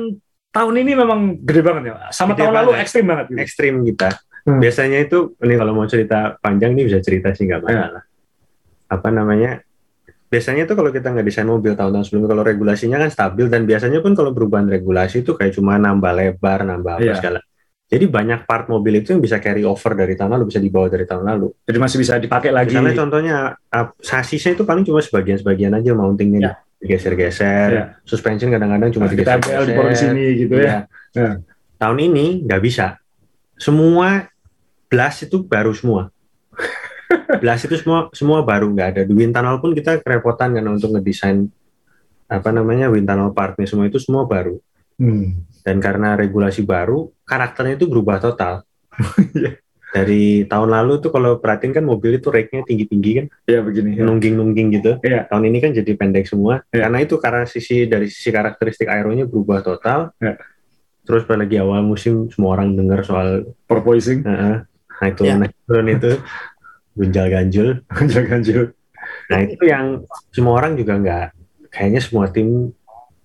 tahun ini memang gede banget ya. Sama gede tahun banget. lalu ekstrim banget.
Gitu. Ekstrim kita. Hmm. Biasanya itu ini kalau mau cerita panjang ini bisa cerita sih nggak masalah. Hmm. Apa namanya? Biasanya tuh kalau kita nggak desain mobil tahun-tahun sebelumnya, kalau regulasinya kan stabil dan biasanya pun kalau perubahan regulasi itu kayak cuma nambah lebar, nambah apa yeah. segala. Jadi banyak part mobil itu yang bisa carry over dari tahun lalu, bisa dibawa dari tahun lalu.
Jadi masih bisa dipakai lagi.
Misalnya contohnya uh, sasisnya itu paling cuma sebagian-sebagian aja mountingnya yeah digeser-geser, yeah. suspension kadang-kadang cuma nah, digeser-geser.
di sini gitu ya. ya.
Tahun ini nggak bisa. Semua blast itu baru semua. Blast itu semua semua baru nggak ada. Di wind tunnel pun kita kerepotan kan untuk ngedesain apa namanya wind tunnel partnya semua itu semua baru. Hmm. Dan karena regulasi baru, karakternya itu berubah total. Iya dari tahun lalu tuh kalau perhatiin kan mobil itu rake-nya tinggi-tinggi kan.
Iya begini.
Ya. Nungging-nungging gitu. Iya. Tahun ini kan jadi pendek semua. Ya. Karena itu karena sisi dari sisi karakteristik aeronya berubah total. Ya. Terus pada lagi awal musim semua orang dengar soal
porpoising.
Uh, nah itu ya. naik turun itu gunjal ganjul.
gunjal ganjul.
Nah itu yang semua orang juga nggak kayaknya semua tim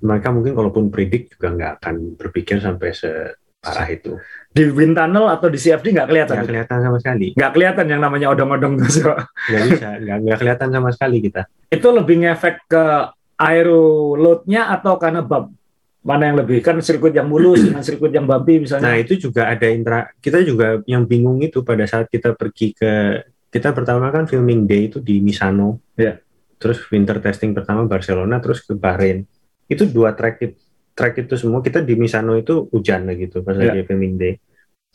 mereka mungkin kalaupun predik juga nggak akan berpikir sampai separah itu
di wind tunnel atau di CFD nggak kelihatan?
Nggak kelihatan sama sekali.
Nggak kelihatan yang namanya odong-odong
terus. Nggak bisa, nggak, nggak kelihatan sama sekali kita.
Itu lebih ngefek ke aero load-nya atau karena bab mana yang lebih kan sirkuit yang mulus dengan sirkuit yang bumpy misalnya.
Nah itu juga ada intra. Kita juga yang bingung itu pada saat kita pergi ke kita pertama kan filming day itu di Misano.
Ya.
Terus winter testing pertama Barcelona, terus ke Bahrain. Itu dua track track itu semua kita di Misano itu hujan gitu pas yeah. lagi filming day.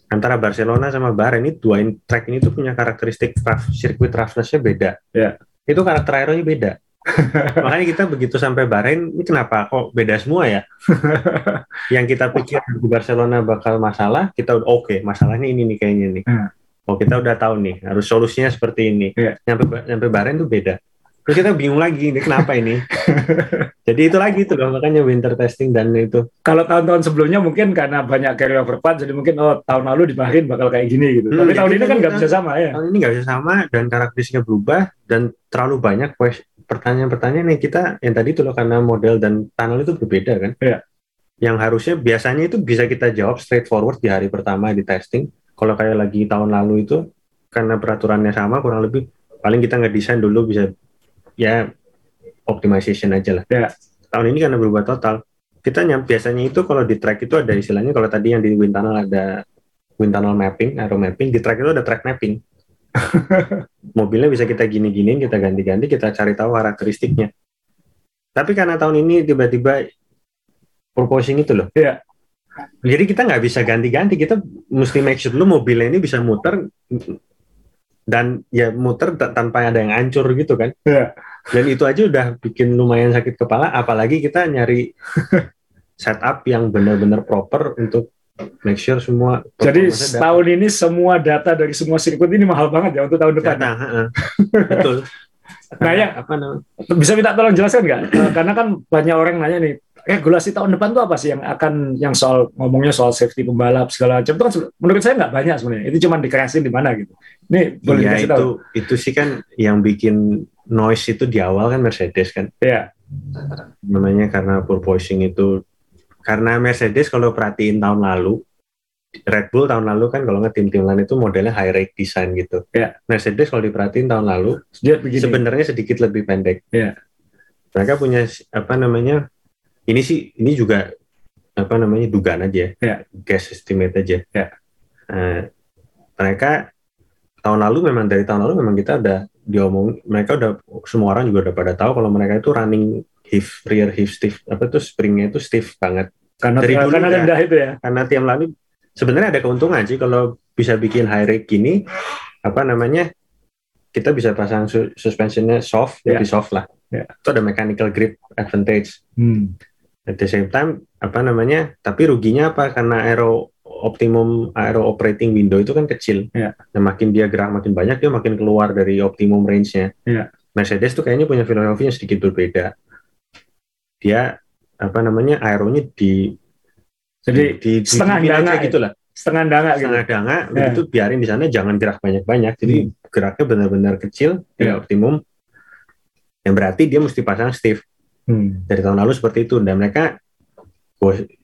Antara Barcelona sama Bahrain ini dua track ini tuh punya karakteristik rough, sirkuit roughness-nya beda.
Yeah.
Itu karakter aeronya beda. Makanya kita begitu sampai Bahrain, ini kenapa kok beda semua ya? Yang kita pikir di Barcelona bakal masalah, kita udah oke, okay, masalahnya ini nih kayaknya nih. Hmm. Oh kita udah tahu nih, harus solusinya seperti ini. Yeah. Nyampe, nyampe Bahrain tuh beda. Terus kita bingung lagi, ini kenapa ini? Jadi itu lagi itu loh, makanya winter testing dan itu.
Kalau tahun-tahun sebelumnya mungkin karena banyak carryover part, jadi mungkin oh tahun lalu dimarin bakal kayak gini gitu. Hmm, Tapi tahun ini kan nggak bisa sama ya.
Tahun ini nggak bisa sama dan karakteristiknya berubah dan terlalu banyak pertanyaan-pertanyaan yang kita yang tadi itu loh karena model dan tunnel itu berbeda kan.
Iya.
Yang harusnya biasanya itu bisa kita jawab straightforward di hari pertama di testing. Kalau kayak lagi tahun lalu itu karena peraturannya sama kurang lebih paling kita nggak desain dulu bisa ya optimization aja lah.
Ya.
Tahun ini karena berubah total, kita nyam, biasanya itu kalau di track itu ada istilahnya kalau tadi yang di wind tunnel ada wind tunnel mapping, aero mapping, di track itu ada track mapping. Mobilnya bisa kita gini-giniin, kita ganti-ganti, kita cari tahu karakteristiknya. Tapi karena tahun ini tiba-tiba proposing itu loh.
Iya.
Jadi kita nggak bisa ganti-ganti, kita mesti make sure dulu mobilnya ini bisa muter dan ya muter tanpa ada yang hancur gitu kan.
Yeah.
Dan itu aja udah bikin lumayan sakit kepala, apalagi kita nyari setup yang benar-benar proper untuk make sure semua.
Jadi tahun ini semua data dari semua sirkuit ini mahal banget ya untuk tahun depan.
Data, betul.
Nah ya, apa namanya? Bisa minta tolong jelaskan nggak? Karena kan banyak orang nanya nih, regulasi tahun depan tuh apa sih yang akan yang soal ngomongnya soal safety pembalap segala macam itu kan menurut saya nggak banyak sebenarnya itu cuma dikerasin di mana gitu
ini boleh iya, itu tahu. itu sih kan yang bikin noise itu di awal kan Mercedes kan
ya
namanya karena porpoising itu karena Mercedes kalau perhatiin tahun lalu Red Bull tahun lalu kan kalau nggak tim-tim lain itu modelnya high rake design gitu.
Ya.
Mercedes kalau diperhatiin tahun lalu sebenarnya sedikit lebih pendek.
Ya.
Mereka punya apa namanya ini sih ini juga apa namanya dugaan aja
ya.
guess estimate aja
ya.
uh, mereka tahun lalu memang dari tahun lalu memang kita udah diomong mereka udah semua orang juga udah pada tahu kalau mereka itu running hip rear hip stiff apa itu springnya itu stiff banget
karena dari dulu karena rendah itu ya
karena tiap lalu sebenarnya ada keuntungan sih kalau bisa bikin high rake gini apa namanya kita bisa pasang su suspensionnya soft yeah. lebih soft lah
yeah.
itu ada mechanical grip advantage
hmm
at the same time apa namanya tapi ruginya apa karena aero optimum aero operating window itu kan kecil
yeah.
dan makin dia gerak makin banyak dia makin keluar dari optimum range-nya
yeah.
Mercedes tuh kayaknya punya filosofi yang sedikit berbeda. Dia apa namanya aeronya di
jadi di, di setengah di, danga gitu lah
setengah danga gitu. setengah danga yeah. itu biarin di sana jangan gerak banyak-banyak jadi hmm. geraknya benar-benar kecil yeah. tidak optimum yang berarti dia mesti pasang stiff hmm. dari tahun lalu seperti itu. Dan mereka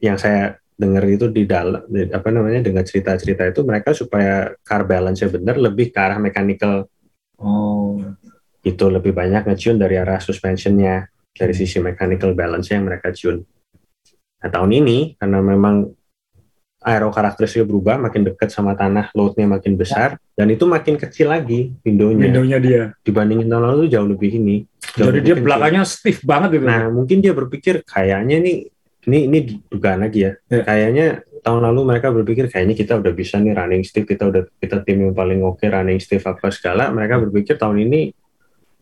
yang saya dengar itu di dalam apa namanya dengan cerita-cerita itu mereka supaya car balance-nya benar lebih ke arah mechanical. Oh. Itu lebih banyak ngecune dari arah suspensionnya dari sisi mechanical balance yang mereka tune. Nah tahun ini karena memang aero karakteristiknya berubah makin dekat sama tanah loadnya makin besar ya. dan itu makin kecil lagi windownya
windownya dia
dibandingin tahun lalu jauh lebih ini
jauh jadi lebih dia kecil. belakangnya stiff banget
gitu nah mungkin dia berpikir kayaknya nih ini ini dugaan lagi ya. ya. Kayaknya tahun lalu mereka berpikir kayaknya kita udah bisa nih running stiff, kita udah kita tim yang paling oke okay, running stiff apa segala. Mereka berpikir tahun ini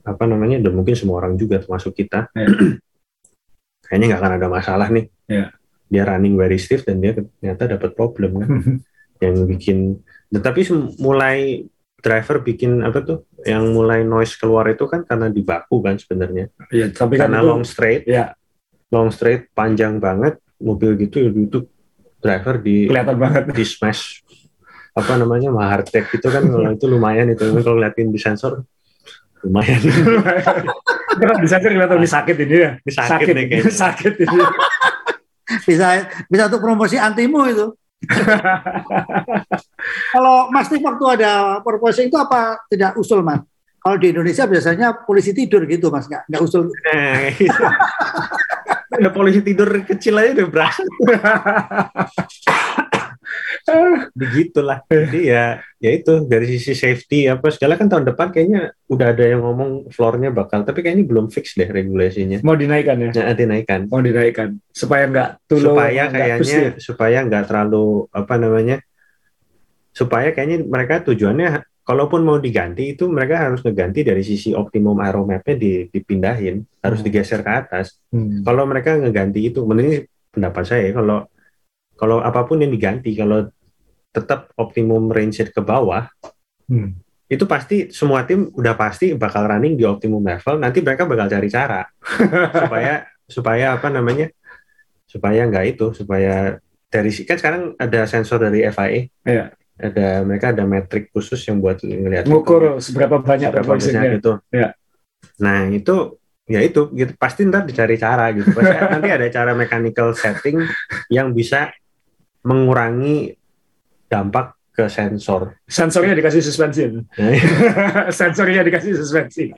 apa namanya, udah mungkin semua orang juga termasuk kita. Ya. kayaknya nggak akan ada masalah nih. Ya. Dia running very stiff dan dia ternyata dapat problem kan, yang bikin. Tetapi mulai driver bikin apa tuh yang mulai noise keluar itu kan karena di baku kan sebenarnya. Iya, tapi karena kan itu, long straight. Ya long straight panjang banget mobil gitu ya itu driver di
kelihatan banget.
di smash. Apa namanya mahartek gitu kan kalau itu lumayan itu. Kalau liatin di sensor lumayan.
Di sensor kelihatan lebih sakit ini ya.
Sakit, sakit nih kayaknya.
sakit ini
bisa bisa untuk promosi antimu itu kalau Mas waktu ada promosi itu apa tidak usul Mas kalau di Indonesia biasanya polisi tidur gitu Mas nggak nggak usul nah, gitu.
ada polisi tidur kecil aja udah berasa. Begitulah. Jadi ya ya itu dari sisi safety apa segala kan tahun depan kayaknya udah ada yang ngomong floornya bakal tapi kayaknya belum fix deh regulasinya.
Mau dinaikkan ya?
Nah, dinaikkan.
Mau dinaikkan. Supaya nggak
supaya kayaknya supaya nggak terlalu apa namanya supaya kayaknya mereka tujuannya kalaupun mau diganti itu mereka harus ngeganti dari sisi optimum aeromapnya dipindahin. Harus hmm. digeser ke atas. Hmm. kalau mereka ngeganti itu menurut pendapat saya kalau kalau apa pun yang diganti kalau tetap optimum range ke bawah hmm. itu pasti semua tim udah pasti bakal running di optimum level nanti mereka bakal cari cara supaya supaya apa namanya supaya nggak itu supaya dari kan sekarang ada sensor dari FIA yeah ada mereka ada metrik khusus yang buat ngelihat
ngukur seberapa banyak seberapa banyak
gitu. Ya. Nah itu ya itu gitu pasti ntar dicari cara gitu. Pasti nanti ada cara mechanical setting yang bisa mengurangi dampak ke sensor.
Sensornya dikasih suspensi. Sensornya dikasih suspensi.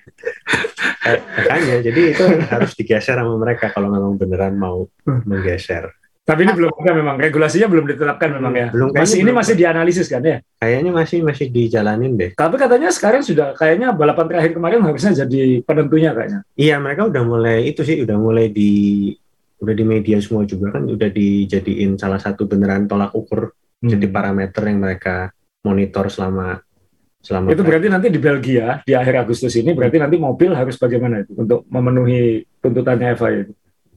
Eh, makanya jadi itu harus digeser sama mereka kalau memang beneran mau menggeser.
Tapi ini belum ada memang regulasinya belum ditetapkan memang ya. Belum masih ini belum. masih dianalisis kan ya?
Kayaknya masih masih dijalanin deh.
Tapi katanya sekarang sudah kayaknya balapan terakhir kemarin harusnya jadi penentunya kayaknya.
Iya, mereka udah mulai itu sih udah mulai di udah di media semua juga kan udah dijadiin salah satu beneran tolak ukur hmm. jadi parameter yang mereka monitor selama selama
itu berarti nanti di Belgia di akhir Agustus ini berarti nanti mobil harus bagaimana itu untuk memenuhi tuntutannya FIA itu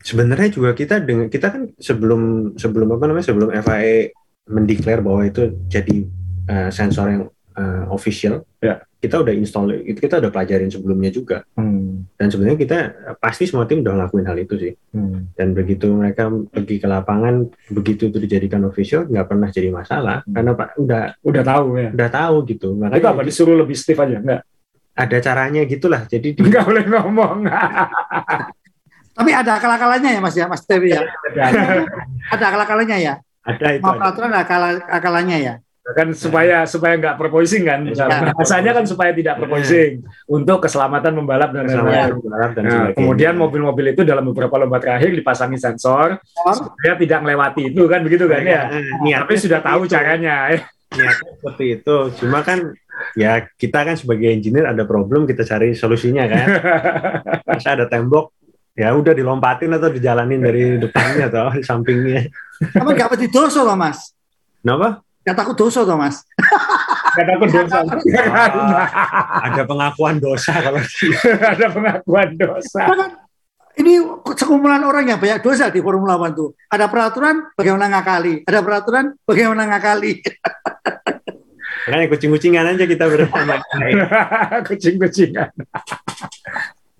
sebenarnya juga kita dengan kita kan sebelum sebelum apa namanya sebelum FIA mendeklar bahwa itu jadi uh, sensor yang uh, official ya kita udah install itu kita udah pelajarin sebelumnya juga hmm. dan sebenarnya kita pasti semua tim udah ngelakuin hal itu sih hmm. dan begitu mereka pergi ke lapangan begitu itu dijadikan official nggak pernah jadi masalah hmm. karena pak udah
udah tahu ya
udah tahu gitu
makanya itu apa disuruh lebih stiff aja nggak
ada caranya gitulah jadi
nggak boleh ngomong
Tapi ada akal-akalannya ya Mas ya, Mas Dewi ya. ada akal-akalannya ya.
Ada itu.
Mau peraturan ada akal akalannya ya.
Kan supaya supaya nggak proposing kan. Ya. Bahasanya kan supaya tidak proposing untuk keselamatan pembalap dan lain-lain. Nah, kemudian mobil-mobil itu dalam beberapa lomba terakhir dipasangi sensor supaya tidak melewati itu kan begitu kan ya. Niatnya Tapi sudah tahu itu. caranya.
Niatnya seperti itu. Cuma kan ya kita kan sebagai engineer ada problem kita cari solusinya kan. Masa ada tembok ya udah dilompatin atau dijalanin dari depannya atau sampingnya.
Apa nggak pasti dosa loh mas?
Kenapa?
Gak takut dosa toh mas?
Gak takut dosa.
ada pengakuan dosa kalau
ada pengakuan dosa. Kan
ini sekumpulan orang yang banyak dosa di Formula One tuh. Ada peraturan bagaimana ngakali, ada peraturan bagaimana ngakali.
Makanya kucing-kucingan aja kita bersama.
Kucing-kucingan.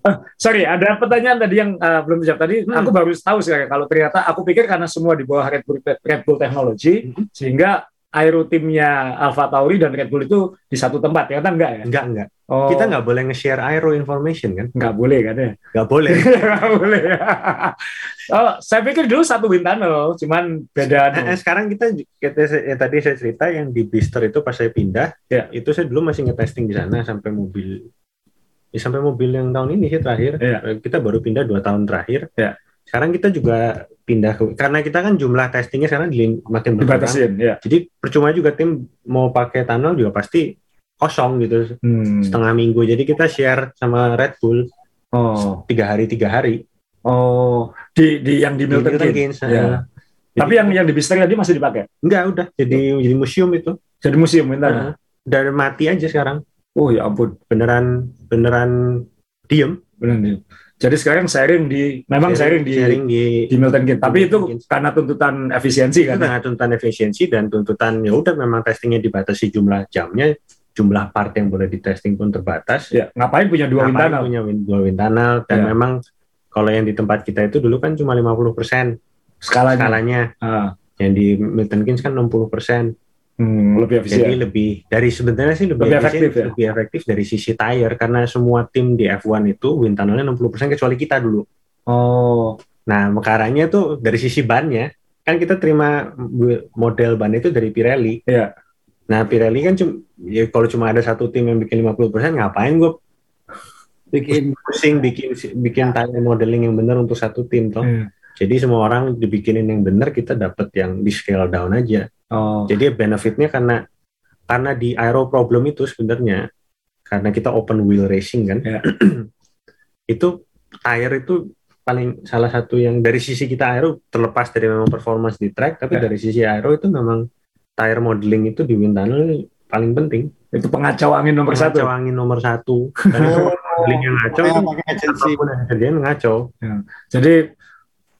Uh, sorry, ada pertanyaan tadi yang uh, belum dijawab tadi. Hmm. Aku baru tahu sih kalau ternyata aku pikir karena semua di bawah Red Bull, Red Bull Technology, hmm. sehingga aero timnya Alpha Tauri dan Red Bull itu di satu tempat. Ternyata enggak ya?
Enggak, enggak. Oh. Kita nggak boleh nge-share aero information kan?
Nggak boleh kan ya?
Nggak boleh.
nggak boleh. oh, saya pikir dulu satu wind tunnel, cuman beda.
Nah, sekarang kita, kita ya, tadi saya cerita yang di Bister itu pas saya pindah, ya. itu saya dulu masih nge-testing di sana sampai mobil ya sampai mobil yang tahun ini sih terakhir. Ya. Kita baru pindah dua tahun terakhir. Ya. Sekarang kita juga pindah ke karena kita kan jumlah testingnya sekarang di, makin berkurang. Ya. Jadi percuma juga tim mau pakai tunnel juga pasti kosong gitu hmm. setengah minggu. Jadi kita share sama Red Bull oh. tiga hari tiga hari.
Oh di di yang di Milton, Milton Keynes, ya. ya. tapi yang yang di Bister tadi masih dipakai?
Enggak udah. Jadi jadi museum itu.
Jadi museum bentar. Uh,
udah mati aja sekarang.
Oh ya ampun.
Beneran beneran diem.
Beneran diem jadi sekarang sharing di memang sharing, sharing di sharing di, di Milton Keynes. Tapi itu karena tuntutan efisiensi kan?
Karena tuntutan efisiensi dan tuntutan ya udah memang testingnya dibatasi jumlah jamnya jumlah part yang boleh di testing pun terbatas.
Ya, ngapain punya dua wind tunnel?
punya dua wind tunnel dan ya. memang kalau yang di tempat kita itu dulu kan cuma 50% skalanya. skalanya. Ah. Yang di Milton Keynes kan 60%. Hmm, lebih efisien. Jadi lebih dari sebenarnya sih lebih, lebih efektif, ya? lebih efektif dari sisi tire karena semua tim di F1 itu wind tunnelnya 60% kecuali kita dulu.
Oh.
Nah, mekaranya tuh dari sisi bannya kan kita terima model ban itu dari Pirelli.
Iya.
Nah Pirelli kan cuma ya kalau cuma ada satu tim yang bikin 50% ngapain gue bikin pusing bikin bikin tanya modeling yang benar untuk satu tim toh. Hmm. Jadi semua orang dibikinin yang benar kita dapat yang di scale down aja. Oh. Jadi benefitnya karena karena di aero problem itu sebenarnya karena kita open wheel racing kan. Yeah. itu tire itu paling salah satu yang dari sisi kita aero terlepas dari memang performance di track tapi yeah. dari sisi aero itu memang tire modeling itu di wind tunnel paling penting.
Itu pengacau angin nomor pengacau
satu. Pengacau angin nomor satu. Dan itu modeling yang ngacau itu apa pun yang kerjain ngacau.
Ya. Jadi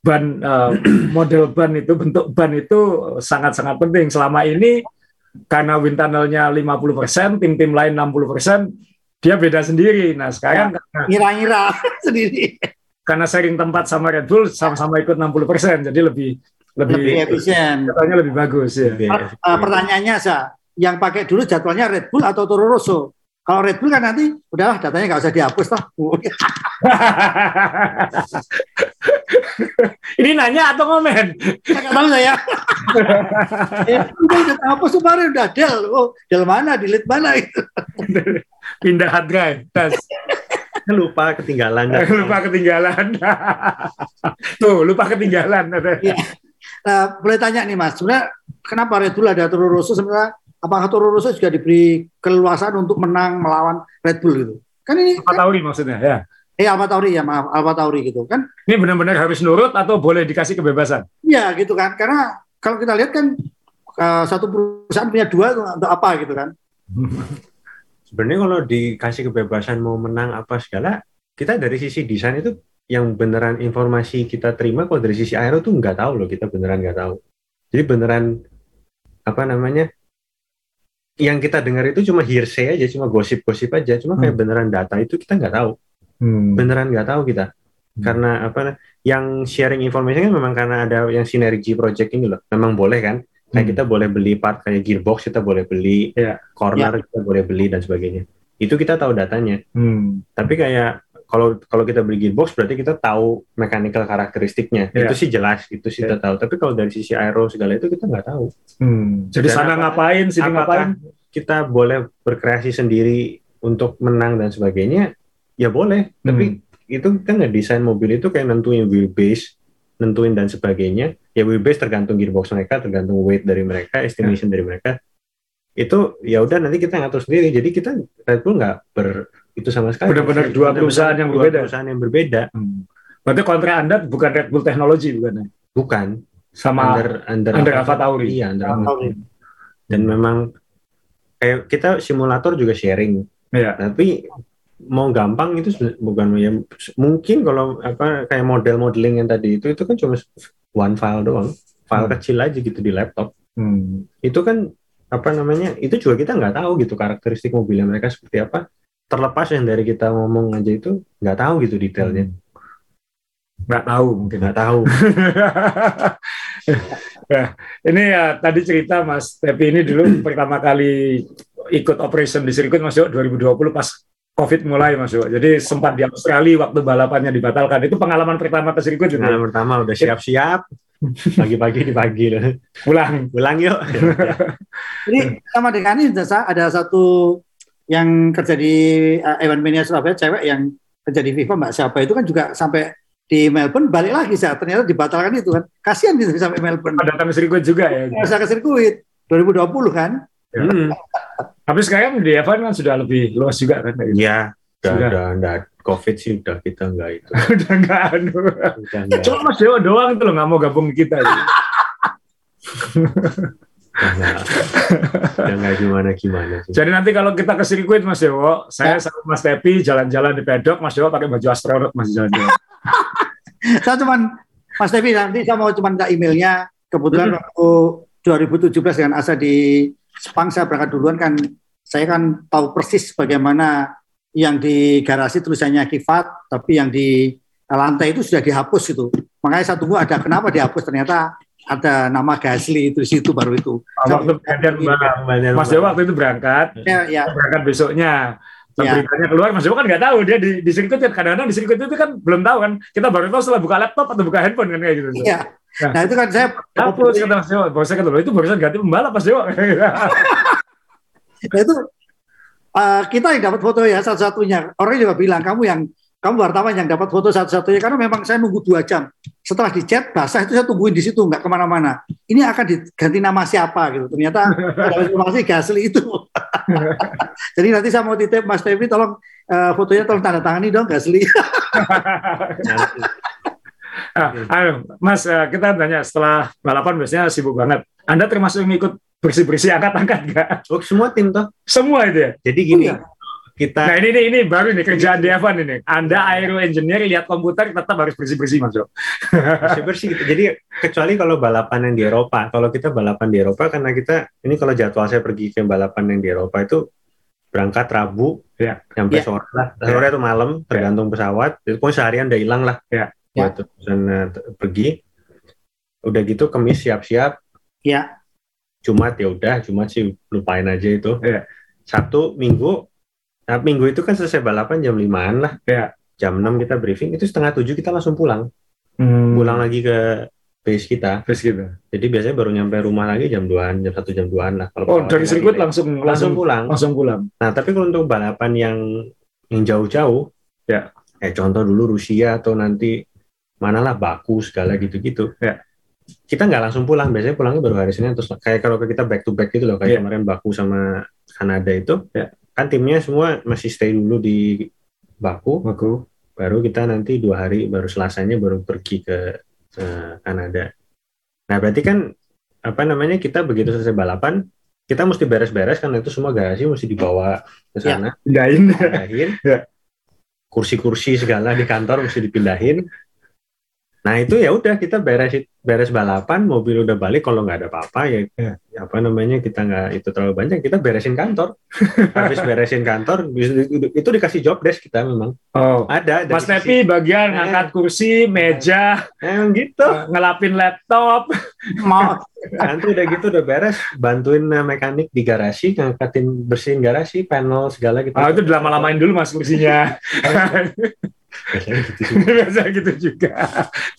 ban uh, model ban itu bentuk ban itu sangat-sangat penting. Selama ini karena wind tunnelnya 50%, tim-tim lain 60%, dia beda sendiri. Nah, sekarang
ya, ngira-ngira sendiri.
Karena sharing tempat sama Red Bull sama-sama ikut 60%, jadi lebih lebih, lebih efisien.
Jadwalnya lebih bagus ya. Lebih uh, pertanyaannya sa, yang pakai dulu jadwalnya Red Bull atau Toro Rosso? Kalau Red Bull kan nanti udahlah datanya nggak usah dihapus toh.
Ini nanya atau komen?
Nggak tahu saya. ya, udah udah hapus kemarin udah del. Oh, del mana? Delete mana itu?
Pindah hard drive. Tes.
lupa ketinggalan.
lupa ketinggalan. Tuh, lupa ketinggalan.
ya. Nah, boleh tanya nih Mas, sebenarnya kenapa Red Bull ada Toro Rosso sebenarnya apakah Toro Rosso juga diberi keleluasaan untuk menang melawan Red Bull gitu?
Kan ini Alfa kan, Tauri maksudnya ya.
Eh Alfa Tauri ya maaf Alfa Tauri gitu kan.
Ini benar-benar harus nurut atau boleh dikasih kebebasan?
Iya gitu kan. Karena kalau kita lihat kan uh, satu perusahaan punya dua untuk apa gitu kan.
Sebenarnya kalau dikasih kebebasan mau menang apa segala, kita dari sisi desain itu yang beneran informasi kita terima kalau dari sisi aero tuh nggak tahu loh kita beneran nggak tahu jadi beneran apa namanya yang kita dengar itu cuma hearsay aja cuma gosip-gosip aja cuma kayak hmm. beneran data itu kita nggak tahu hmm. beneran nggak tahu kita hmm. karena apa yang sharing informasi kan memang karena ada yang sinergi project ini loh memang boleh kan kayak hmm. kita boleh beli part kayak gearbox kita boleh beli yeah. corner yeah. kita boleh beli dan sebagainya itu kita tahu datanya hmm. tapi kayak kalau kalau kita beli gearbox berarti kita tahu mechanical karakteristiknya yeah. itu sih jelas itu sih yeah. kita tahu tapi kalau dari sisi aero segala itu kita nggak tahu
hmm. jadi sana ngapain sini ngapain
kita boleh berkreasi sendiri untuk menang dan sebagainya ya boleh hmm. tapi itu kan desain mobil itu kayak nentuin wheelbase nentuin dan sebagainya ya wheelbase tergantung gearbox mereka tergantung weight dari mereka estimation yeah. dari mereka itu ya udah nanti kita ngatur sendiri jadi kita Red Bull nggak ber itu sama sekali.
Benar-benar dua perusahaan yang berbeda.
Perusahaan yang berbeda.
Hmm. Berarti kontra Anda bukan Red Bull Technology bukan? Ya?
Bukan.
Sama under under, under Alpha Tauri.
Iya, under Alpha Tauri. Dan memang kayak kita simulator juga sharing. Iya. Tapi mau gampang itu bukan ya mungkin kalau apa kayak model modeling yang tadi itu itu kan cuma one file doang. File hmm. kecil aja gitu di laptop. Hmm. itu kan apa namanya itu juga kita nggak tahu gitu karakteristik mobilnya mereka seperti apa. Terlepas yang dari kita ngomong aja itu nggak tahu gitu detailnya.
Nggak tahu mungkin.
Nggak tahu.
Nah, ini ya tadi cerita Mas Tepi ini dulu pertama kali ikut operation di sirkuit Mas Yo 2020 pas COVID mulai Mas Yo. Jadi sempat di Australia waktu balapannya dibatalkan. Itu pengalaman pertama ke sirkuit.
Pengalaman pertama udah siap-siap. Pagi-pagi dipagi loh.
Pulang.
Pulang yuk.
Jadi sama dengan ini ada satu yang kerja di uh, Evan Mania Surabaya cewek yang kerja di FIFA Mbak siapa itu kan juga sampai di Melbourne balik lagi saya ternyata dibatalkan itu kan kasihan gitu sampai Melbourne
datang ke sirkuit juga ya
bisa ke sirkuit 2020 kan. Hmm.
Tapi sekarang di Evan kan sudah lebih luas juga kan?
Iya, udah, sudah. udah, udah COVID sih udah kita enggak itu.
udah enggak anu. Cuma Mas Dewa doang itu loh nggak mau gabung kita.
udah nggak gimana gimana
sih. Jadi nanti kalau kita ke sirkuit Mas Dewo, saya ya. sama Mas Tepi jalan-jalan di pedok, Mas Dewo pakai baju astronot Mas jalan
saya cuman Mas Tepi nanti saya mau cuman minta emailnya. Kebetulan hmm. waktu 2017 dengan Asa di Sepang saya berangkat duluan kan saya kan tahu persis bagaimana yang di garasi tulisannya kifat tapi yang di lantai itu sudah dihapus itu makanya saya tunggu ada kenapa dihapus ternyata ada nama Gasly itu di situ baru itu.
Waktu Mas Dewa waktu itu berangkat, ya, ya. berangkat besoknya. Nah, ya. beritanya keluar, Mas Dewa kan nggak tahu dia di, di sirkuit kadang-kadang di sirkuit itu kan belum tahu kan. Kita baru tahu setelah buka laptop atau buka handphone kan kayak gitu.
Iya. Nah, nah itu kan saya
hapus kata Mas. Bahwa saya kata itu barusan ganti pembalap Mas Dewa.
nah itu uh, kita yang dapat foto ya satu-satunya. Orang juga bilang kamu yang kamu wartawan yang dapat foto satu-satunya karena memang saya nunggu dua jam. Setelah dicat basah itu saya tungguin di situ nggak ke mana-mana. Ini akan diganti nama siapa gitu. Ternyata ada informasi Gasly itu. Jadi nanti saya mau titip Mas Tevi tolong uh, fotonya tolong tanda tangani dong Gasly.
Ah, ayo, Mas, uh, kita tanya setelah balapan biasanya sibuk banget. Anda termasuk yang ikut bersih-bersih angkat-angkat nggak?
Oh, semua tim toh?
Semua itu ya?
Jadi gini, oh, iya
kita nah ini, ini ini baru nih kerjaan di Evan ini. Anda aero engineer lihat komputer tetap harus bersih bersih mas
bersih bersih gitu. Jadi kecuali kalau balapan yang di Eropa. Kalau kita balapan di Eropa karena kita ini kalau jadwal saya pergi ke balapan yang di Eropa itu berangkat Rabu ya. sampai ya. sore lah. Sore ya. itu malam tergantung pesawat. Itu pun seharian udah hilang lah. Ya. Ya. dan uh, pergi. Udah gitu kemis siap-siap.
Ya.
Jumat ya udah Jumat sih lupain aja itu. Ya. Sabtu Minggu Nah, minggu itu kan selesai balapan jam 5-an lah. Ya. Jam 6 kita briefing, itu setengah 7 kita langsung pulang. Hmm. Pulang lagi ke base kita.
Base kita.
Jadi biasanya baru nyampe rumah lagi jam 2-an, jam 1 jam 2-an lah.
Kalau oh, dari sirkuit langsung, langsung langsung pulang.
Langsung pulang. Nah, tapi kalau untuk balapan yang yang jauh-jauh, ya kayak contoh dulu Rusia atau nanti manalah Baku segala gitu-gitu. Ya. Kita nggak langsung pulang, biasanya pulangnya baru hari Senin terus kayak kalau kita back to back gitu loh, kayak ya. kemarin Baku sama Kanada itu. Ya kan timnya semua masih stay dulu di Baku. Baku. Baru kita nanti dua hari baru Selasanya baru pergi ke uh, Kanada. Nah berarti kan apa namanya kita begitu selesai balapan kita mesti beres-beres kan itu semua garasi mesti dibawa ke ya, sana.
Ya, pindahin. pindahin.
ya. Kursi-kursi segala di kantor mesti dipindahin. Nah itu ya udah kita beres beres balapan, mobil udah balik kalau nggak ada apa-apa ya, ya apa namanya kita nggak itu terlalu banyak kita beresin kantor. Habis beresin kantor itu dikasih job desk kita memang.
Oh. Ada. Mas Tepi bagian eh. angkat kursi, meja,
emang gitu. Eh,
ngelapin laptop.
Mau nanti udah gitu udah beres bantuin eh, mekanik di garasi ngangkatin bersihin garasi panel segala gitu.
Oh, itu lama-lamain dulu mas kursinya.
biasanya gitu juga. biasanya
gitu juga.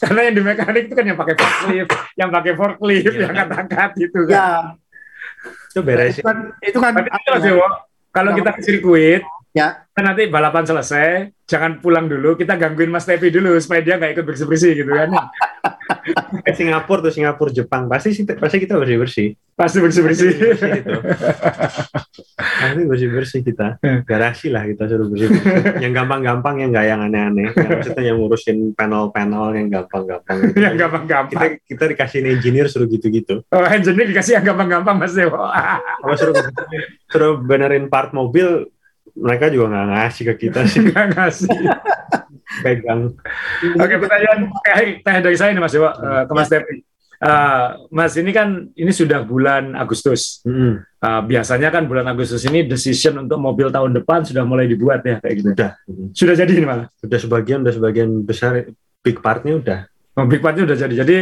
Karena yang di mekanik itu kan yang pakai forklift, yang pakai forklift, ya. yang angkat-angkat gitu kan. Ya.
Itu beres. Itu kan,
itu kan itu kalau kita ke sirkuit, ya. kan nanti balapan selesai, jangan pulang dulu, kita gangguin Mas Tevi dulu supaya dia nggak ikut bersih-bersih gitu kan.
ke Singapura tuh Singapura Jepang pasti pasti kita bersih bersih
pasti bersih bersih
pasti bersih bersih kita garasi lah kita suruh bersih bersih yang gampang gampang yang nggak yang aneh aneh yang maksudnya yang ngurusin panel panel yang gampang gampang
gitu. yang gampang gampang
kita kita dikasih engineer suruh gitu gitu
oh engineer dikasih yang gampang gampang mas Dewo
kalau suruh suruh benerin part mobil mereka juga nggak ngasih ke kita sih.
Nggak ngasih. Pegang. Oke, pertanyaan terakhir, terakhir dari saya nih Mas Dewa, uh, ke Mas Devi. Uh, Mas ini kan ini sudah bulan Agustus. Mm. Uh, biasanya kan bulan Agustus ini decision untuk mobil tahun depan sudah mulai dibuat ya kayak gitu.
Sudah.
Sudah jadi ini malah.
Sudah sebagian, sudah sebagian besar big partnya udah.
Oh, big partnya udah jadi. Jadi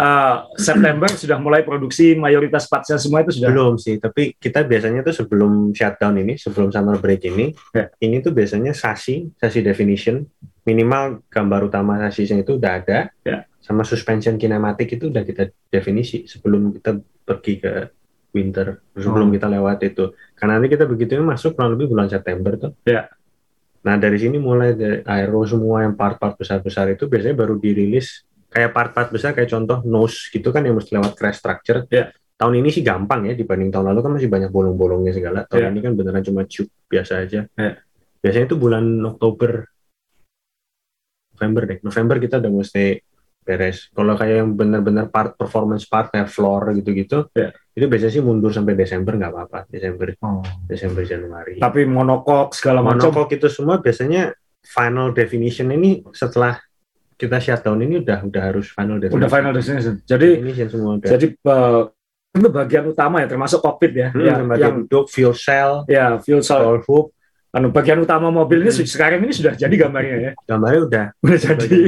uh, September sudah mulai produksi mayoritas partsnya semua itu sudah.
Belum sih, tapi kita biasanya tuh sebelum shutdown ini, sebelum summer break ini, ya. ini tuh biasanya sasi, sasi definition, minimal gambar utama sasisnya itu udah ada. Ya sama suspension kinematik itu udah kita definisi sebelum kita pergi ke winter sebelum oh. kita lewat itu karena nanti kita begitu masuk kurang lebih bulan September tuh
ya
nah dari sini mulai dari aero semua yang part-part besar-besar itu biasanya baru dirilis kayak part-part besar kayak contoh nose gitu kan yang mesti lewat crash structure
ya
tahun ini sih gampang ya dibanding tahun lalu kan masih banyak bolong-bolongnya segala tahun ya. ini kan beneran cuma tube biasa aja
ya.
biasanya itu bulan Oktober November deh November kita udah mesti beres. Kalau kayak yang benar-benar part performance part kayak floor gitu-gitu,
yeah.
itu biasanya sih mundur sampai Desember nggak apa-apa. Desember, oh. Desember Januari.
Tapi monokok segala macam.
Monokok itu semua biasanya final definition ini setelah kita shutdown ini udah udah harus final definition.
Udah final definition. Jadi definition semua udah. Jadi uh, itu bagian utama ya termasuk cockpit ya,
hmm, yang, yang duk, fuel cell,
ya fuel cell, hoop, anu bagian utama mobil ini hmm. sekarang ini sudah jadi gambarnya ya.
Gambarnya udah
udah jadi.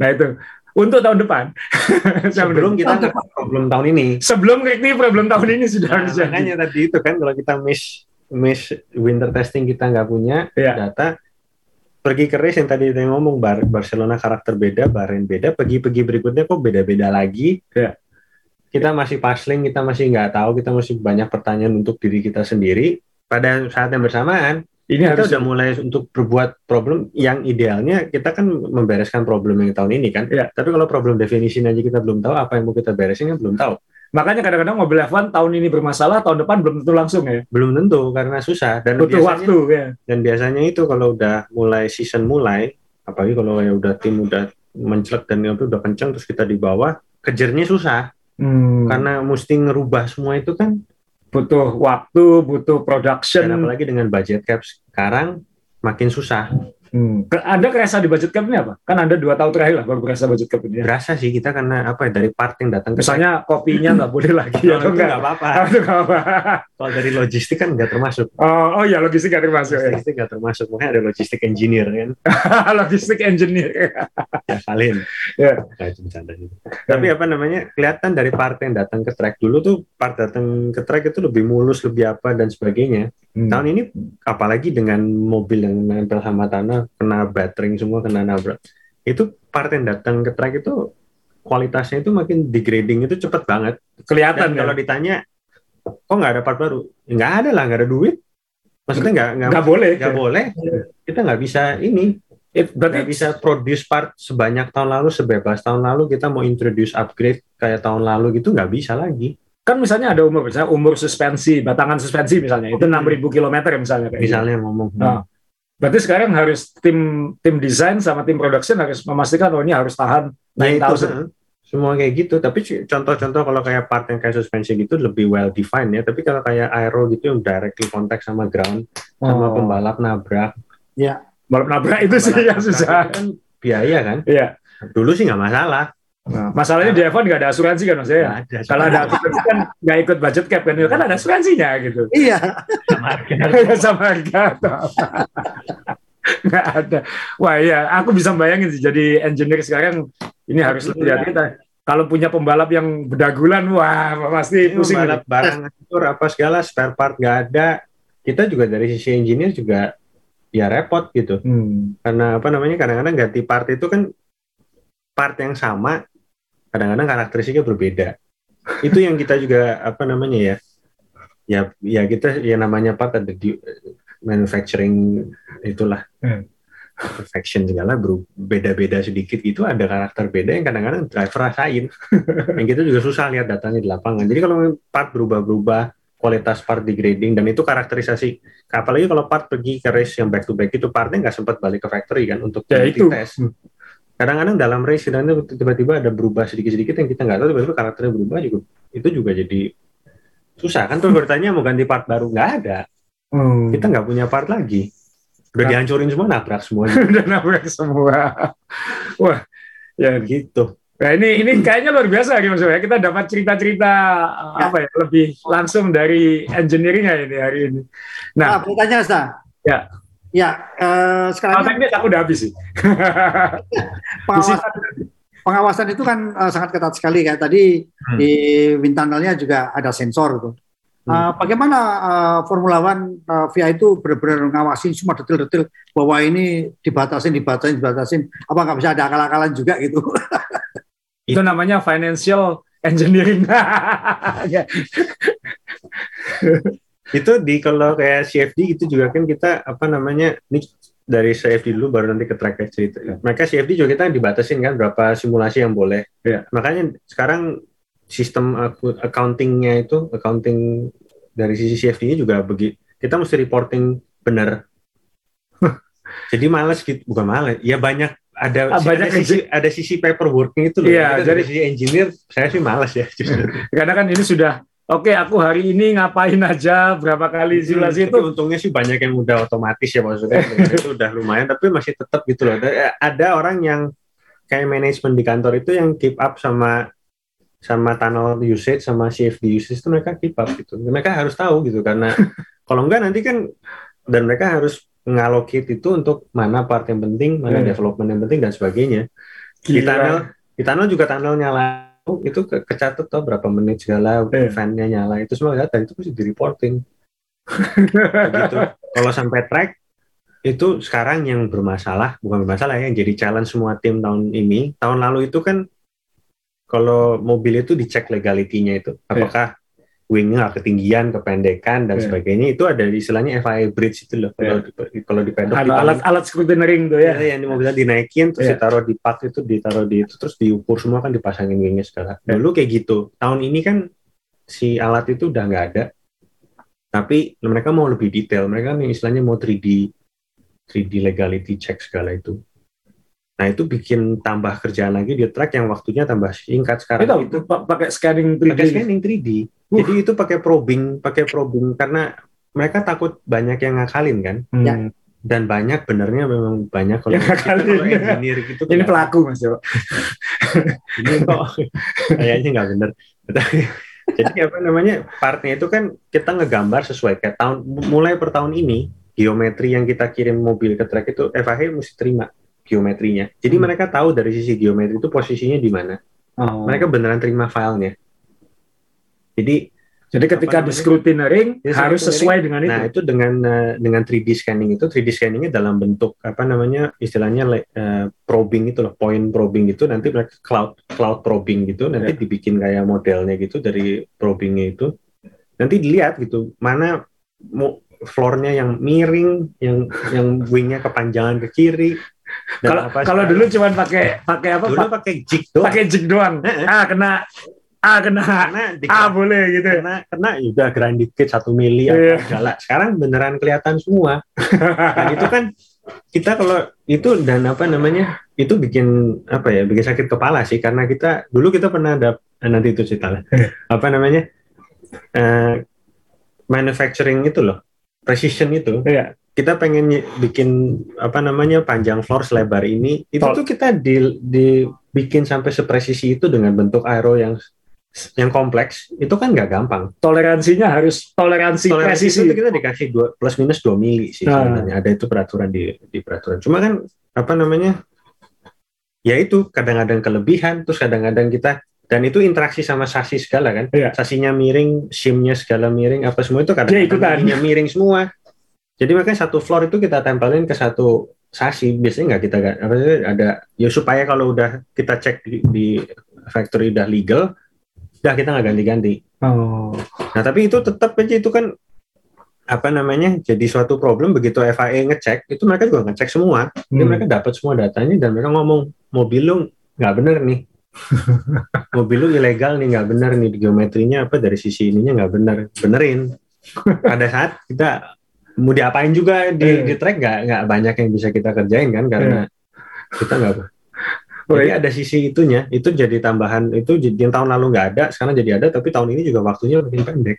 Nah itu untuk tahun depan.
Sebelum kita nggak problem tahun ini.
Sebelum ini problem tahun ini sudah nah, harus
jadi. Makanya tadi itu kan kalau kita miss miss winter testing kita nggak punya ya. data pergi ke race yang tadi kita ngomong Bar Barcelona karakter beda, Bahrain beda, pergi-pergi berikutnya kok beda-beda lagi.
Ya.
Kita masih pasling, kita masih nggak tahu, kita masih banyak pertanyaan untuk diri kita sendiri. Pada saat yang bersamaan, ini kita harus udah mulai untuk berbuat problem yang idealnya kita kan membereskan problem yang tahun ini kan.
Ya.
Tapi kalau problem definisi aja kita belum tahu apa yang mau kita beresin kan belum tahu.
Makanya kadang-kadang mobil F1 tahun ini bermasalah, tahun depan belum tentu langsung ya.
Belum tentu karena susah dan
butuh biasanya, waktu ya.
Dan biasanya itu kalau udah mulai season mulai, apalagi kalau ya udah tim udah mencelek dan itu udah kenceng terus kita di bawah, kejernya susah.
Hmm.
Karena mesti ngerubah semua itu kan
butuh waktu, butuh production.
Dan apalagi dengan budget cap sekarang makin susah.
Hmm. Anda kerasa di budget cap ini apa? Kan Anda dua tahun terakhir lah baru berasa budget cap ini.
Ya? Berasa sih kita karena apa ya dari part yang datang.
Misalnya ke kopinya nggak boleh lagi
ya, itu nggak apa-apa. apa. Kalau dari logistik kan nggak termasuk.
Oh, oh ya logistik nggak termasuk.
Ya. Logistik nggak ya. termasuk, makanya ada logistik engineer kan.
logistik engineer.
ya kalian.
Ya.
Nah, itu bercanda gitu. Tapi apa namanya kelihatan dari part yang datang ke track dulu tuh part datang ke track itu lebih mulus, lebih apa dan sebagainya. Hmm. Tahun ini apalagi dengan mobil yang nempel sama tanah, kena battering semua, kena nabrak. Itu part yang datang ke track itu kualitasnya itu makin degrading itu cepet banget.
Kelihatan
Dan kalau ditanya, kok nggak ada part baru? Nggak ada lah, nggak ada duit. Maksudnya nggak
nggak boleh,
nggak boleh. Kita nggak bisa ini. It, berarti bisa produce part sebanyak tahun lalu, sebebas tahun lalu kita mau introduce upgrade kayak tahun lalu gitu nggak bisa lagi
kan misalnya ada umur misalnya umur suspensi batangan suspensi misalnya itu enam ribu kilometer misalnya
kayak misalnya gitu. ngomong.
Nah, berarti sekarang harus tim tim desain sama tim production harus memastikan oh ini harus tahan
nah itu kan, semua kayak gitu. Tapi contoh-contoh kalau kayak part yang kayak suspensi gitu lebih well defined ya. Tapi kalau kayak aero gitu yang directly contact sama ground oh. sama pembalap nabrak.
Ya balap nabrak itu sih yang susah.
kan biaya kan?
Iya.
Dulu sih nggak masalah
Nah, masalahnya di F1 nggak ada asuransi kan maksudnya. Ada, Kalau ada asuransi kan nggak ikut budget cap kan, kan ada asuransinya gitu.
Iya.
Sama harga. sama harga. nggak ada. Wah iya, aku bisa bayangin sih jadi engineer sekarang ini harus lebih hati kita. Kalau punya pembalap yang berdagulan, wah pasti
ini pusing. Pembalap barang atur apa segala, spare part nggak ada. Kita juga dari sisi engineer juga ya repot gitu.
Hmm.
Karena apa namanya kadang-kadang ganti part itu kan part yang sama kadang-kadang karakteristiknya berbeda. Itu yang kita juga apa namanya ya? Ya ya kita ya namanya part ada di manufacturing itulah. Hmm. Perfection segala berbeda-beda sedikit itu ada karakter beda yang kadang-kadang driver rasain. yang kita juga susah lihat datanya di lapangan. Jadi kalau part berubah-berubah, kualitas part degrading dan itu karakterisasi apalagi kalau part pergi ke race yang back to back itu partnya nggak sempat balik ke factory kan untuk
ya, itu.
tes kadang-kadang dalam race dan tiba-tiba ada berubah sedikit-sedikit yang kita nggak tahu tiba-tiba karakternya berubah juga itu juga jadi susah kan terus bertanya mau ganti part baru nggak ada hmm. kita nggak punya part lagi udah nah. dihancurin semua nabrak semua
udah nabrak semua wah ya
gitu
Nah, ini ini kayaknya luar biasa gitu ya. Kita dapat cerita-cerita ya. apa ya lebih langsung dari engineeringnya ini hari ini.
Nah, nah bertanya Sa.
Ya.
Ya, uh, sekarang
oh, ini aku udah habis sih.
pengawasan, pengawasan itu kan uh, sangat ketat sekali kayak tadi hmm. di wind tunnelnya juga ada sensor gitu. Uh, bagaimana uh, Formula One uh, via itu benar-benar ngawasin semua detail-detail bahwa ini dibatasin, dibatasin, dibatasin. Apa nggak bisa ada akal-akalan juga gitu?
itu namanya financial engineering.
itu di kalau kayak CFD itu juga kan kita apa namanya ini dari CFD dulu baru nanti ke track cerita. Ya. Mereka CFD juga kita dibatasin kan berapa simulasi yang boleh. Ya. Makanya sekarang sistem accountingnya itu accounting dari sisi CFD-nya juga begitu kita mesti reporting benar jadi males gitu bukan males ya banyak ada ah, banyak ada sisi ada sisi paperworknya itu loh
iya,
dari sisi engineer saya sih males ya
karena kan ini sudah oke okay, aku hari ini ngapain aja berapa kali simulasi hmm, itu
untungnya sih banyak yang udah otomatis ya maksudnya itu udah lumayan tapi masih tetap gitu loh ada, ada orang yang kayak manajemen di kantor itu yang keep up sama sama tunnel usage sama CFD usage itu mereka keep up gitu. Mereka harus tahu gitu karena kalau enggak nanti kan dan mereka harus ngalokit itu untuk mana part yang penting, mana yeah. development yang penting dan sebagainya. Gila. Di tunnel di tunnel juga tunnel nyala itu ke kecatat tuh berapa menit segala yeah. eventnya nyala itu semua data itu mesti di reporting. gitu. Kalau sampai track itu sekarang yang bermasalah bukan bermasalah ya yang jadi challenge semua tim tahun ini tahun lalu itu kan kalau mobil itu dicek legalitinya itu iya. apakah yeah. Wingnya ketinggian, kependekan dan yeah. sebagainya itu ada istilahnya FIA bridge itu loh kalau yeah. di, kalau di pedok
alat alat scrutineering tuh ya.
ya yang mobilnya dinaikin terus yeah. ditaruh di park itu ditaruh di itu terus diukur semua kan dipasangin wingnya segala. Yeah. Dulu kayak gitu. Tahun ini kan si alat itu udah nggak ada. Tapi mereka mau lebih detail. Mereka istilahnya mau 3D 3D legality check segala itu. Nah itu bikin tambah kerjaan lagi di track yang waktunya tambah singkat sekarang.
Itu, itu pakai scanning 3D.
Pakai scanning 3D. Uh. Jadi itu pakai probing, pakai probing karena mereka takut banyak yang ngakalin kan. Hmm. Ya. Dan banyak benernya memang banyak
kalau, kita, kalau engineer gitu. Ini pelaku mas Jo.
Ini kok kayaknya nggak bener. Jadi apa namanya partnya itu kan kita ngegambar sesuai kayak tahun mulai per tahun ini geometri yang kita kirim mobil ke track itu FAH mesti terima geometrinya. Jadi hmm. mereka tahu dari sisi geometri itu posisinya di mana. Oh. Mereka beneran terima filenya. Jadi
jadi ketika di scrutinering ya, harus sesuai dengan itu.
Nah, itu dengan uh, dengan 3D scanning itu 3D scanningnya dalam bentuk apa namanya istilahnya uh, probing itu loh, point probing itu nanti mereka cloud cloud probing gitu, nanti ya. dibikin kayak modelnya gitu dari probingnya itu. Nanti dilihat gitu, mana mau floornya yang miring, yang yang wingnya kepanjangan ke kiri,
kalau kalau dulu cuma pakai pakai apa?
Dulu pakai jig doang.
Pakai jig doang. Ah kena Ah kena, kena ah boleh gitu.
Kena kena udah grand dikit satu mili yeah. segala. Sekarang beneran kelihatan semua. Dan itu kan kita kalau itu dan apa namanya itu bikin apa ya bikin sakit kepala sih karena kita dulu kita pernah ada nanti itu cerita iya. apa namanya uh, manufacturing itu loh precision itu yeah kita pengen bikin apa namanya panjang floor selebar ini itu Tol. tuh kita di, dibikin sampai sepresisi itu dengan bentuk aero yang yang kompleks itu kan nggak gampang.
Toleransinya harus toleransi, toleransi presisi.
itu kita dikasih dua, plus minus 2 mili sih nah. sebenarnya. Ada itu peraturan di di peraturan. Cuma kan apa namanya? Ya itu kadang-kadang kelebihan terus kadang-kadang kita dan itu interaksi sama sasis segala kan. Iya. Sasinya miring, simnya segala miring apa semua itu kadang-kadang ya, miring semua jadi makanya satu floor itu kita tempelin ke satu sasi. Biasanya nggak kita apa ada ya supaya kalau udah kita cek di, di factory udah legal, udah kita nggak ganti-ganti. Oh. Nah tapi itu tetap aja itu kan apa namanya jadi suatu problem begitu FIA ngecek itu mereka juga ngecek semua. Jadi hmm. mereka dapat semua datanya dan mereka ngomong mobil lu nggak bener nih. mobil lu ilegal nih nggak bener nih geometrinya apa dari sisi ininya nggak bener benerin pada saat kita mau diapain juga? Di, eh. di track nggak nggak banyak yang bisa kita kerjain kan? Karena eh. kita nggak jadi ada sisi itunya. Itu jadi tambahan itu yang tahun lalu nggak ada sekarang jadi ada tapi tahun ini juga waktunya lebih pendek.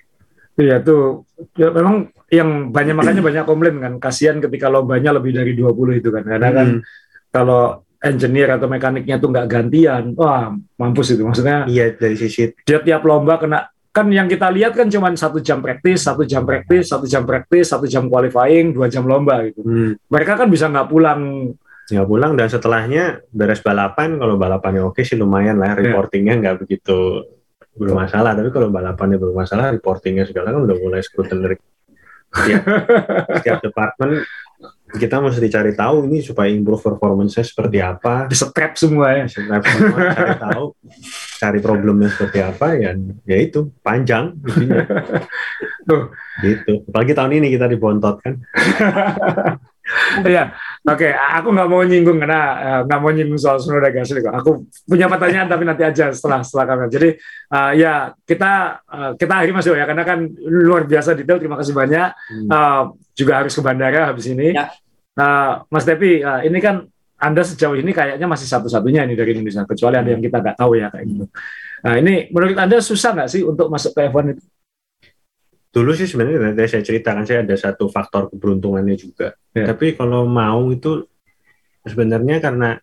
Iya tuh. Ya, memang yang banyak makanya banyak komplain kan. Kasihan ketika lombanya lebih dari 20 itu kan. Karena kan hmm. kan kalau engineer atau mekaniknya tuh nggak gantian, wah mampus itu. Maksudnya.
Iya dari sisi
dia tiap lomba kena kan yang kita lihat kan cuma satu jam praktis, satu jam praktis, satu jam praktis, satu jam qualifying, dua jam lomba gitu. Hmm. Mereka kan bisa nggak pulang
nggak pulang dan setelahnya beres balapan kalau balapannya oke sih lumayan lah iya. reportingnya nggak begitu bermasalah tapi kalau balapannya bermasalah reportingnya segala kan udah mulai scrutiny setiap, setiap departemen kita mesti cari tahu ini supaya improve performance-nya seperti apa.
Di strap semua ya. Strap semua,
cari tahu, cari problemnya seperti apa ya, ya itu panjang Tuh. Gitu. Apalagi tahun ini kita dibontot kan.
Iya, oke. Okay. Aku nggak mau nyinggung karena eh, nggak uh, mau nyinggung soal Sunoda Gasly kok. Aku punya pertanyaan tapi nanti aja setelah setelah kamera. Jadi uh, ya kita uh, kita akhiri Mas ya karena kan luar biasa detail. Terima kasih banyak. Hmm. Uh, juga harus ke bandara habis ini. Ya. Uh, Mas Devi, uh, ini kan anda sejauh ini kayaknya masih satu-satunya ini dari Indonesia, kecuali ada yang kita nggak tahu ya kayak gitu. Nah ini menurut Anda susah nggak sih untuk masuk ke F1 itu?
dulu sih sebenarnya tadi saya ceritakan saya ada satu faktor keberuntungannya juga. Yeah. Tapi kalau mau itu sebenarnya karena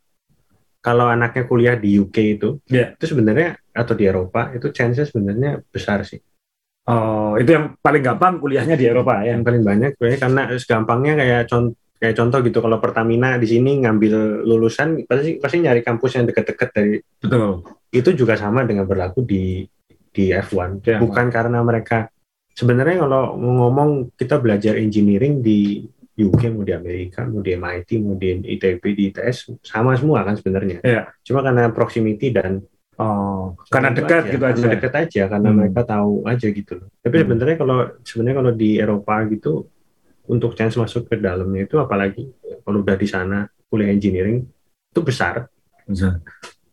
kalau anaknya kuliah di UK itu, yeah. itu sebenarnya atau di Eropa itu chance sebenarnya besar sih.
Oh, itu yang paling gampang kuliahnya di Eropa ya?
Yang paling banyak karena gampangnya kayak contoh kayak contoh gitu kalau Pertamina di sini ngambil lulusan pasti pasti nyari kampus yang dekat-dekat dari
betul
itu juga sama dengan berlaku di di F1 ya, bukan karena mereka sebenarnya kalau ngomong kita belajar engineering di UK mau di Amerika mau di MIT mau di ITB di ITS sama semua kan sebenarnya
yeah.
cuma karena proximity dan
oh karena dekat aja, gitu aja
dekat aja karena hmm. mereka tahu aja gitu loh tapi hmm. sebenarnya kalau sebenarnya kalau di Eropa gitu untuk chance masuk ke dalamnya itu apalagi kalau udah di sana kuliah engineering itu besar
besar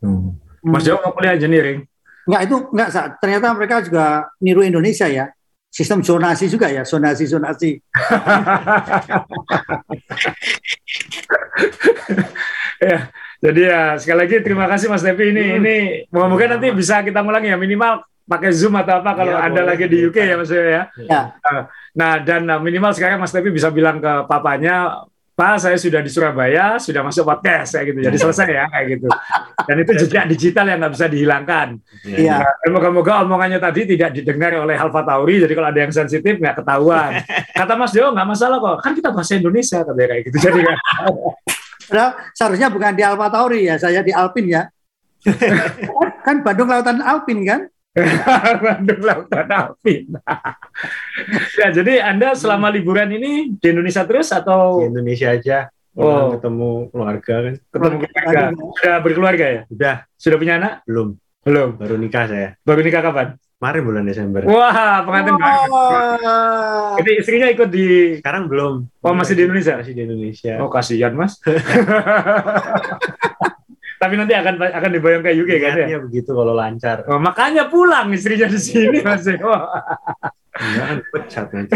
hmm. Mas Jawa mau kuliah engineering
Enggak itu enggak ternyata mereka juga niru Indonesia ya sistem zonasi juga ya, zonasi zonasi.
ya, jadi ya sekali lagi terima kasih Mas Devi ini hmm. ini moga-moga nanti bisa kita ngulang ya minimal pakai Zoom atau apa kalau ya, ada lagi di UK ya Mas ya. ya. Nah dan minimal sekarang Mas Devi bisa bilang ke papanya Pak, saya sudah di Surabaya, sudah masuk podcast kayak gitu. Jadi selesai ya kayak gitu. Dan itu jejak digital yang nggak bisa dihilangkan. Iya. Nah, moga-moga omongannya tadi tidak didengar oleh Alfa Tauri. Jadi kalau ada yang sensitif nggak ketahuan. Kata Mas Dewo nggak masalah kok. Kan kita bahasa Indonesia katanya kayak gitu. Jadi kan.
Nah, seharusnya bukan di Alfa Tauri ya, saya di Alpin ya. kan Bandung Lautan Alpin kan?
Bandung Lautan Alpin. ya, jadi Anda selama liburan ini di Indonesia terus atau
di Indonesia aja? Oh, ketemu keluarga kan.
Ketemu keluarga. Sudah berkeluarga ya?
Sudah.
Sudah punya anak?
Belum.
Belum.
Baru nikah saya.
Baru nikah kapan?
Kemarin bulan Desember.
Wah, pengantin oh. banget. Jadi istrinya ikut di
Sekarang belum.
Oh, masih di Indonesia?
Masih di Indonesia.
Oh, kasihan, Mas. Tapi nanti akan akan dibayang kayak UK kan
ya? begitu kalau lancar.
Oh, makanya pulang istrinya di sini Mas Eko.
Enggak, pecat nanti.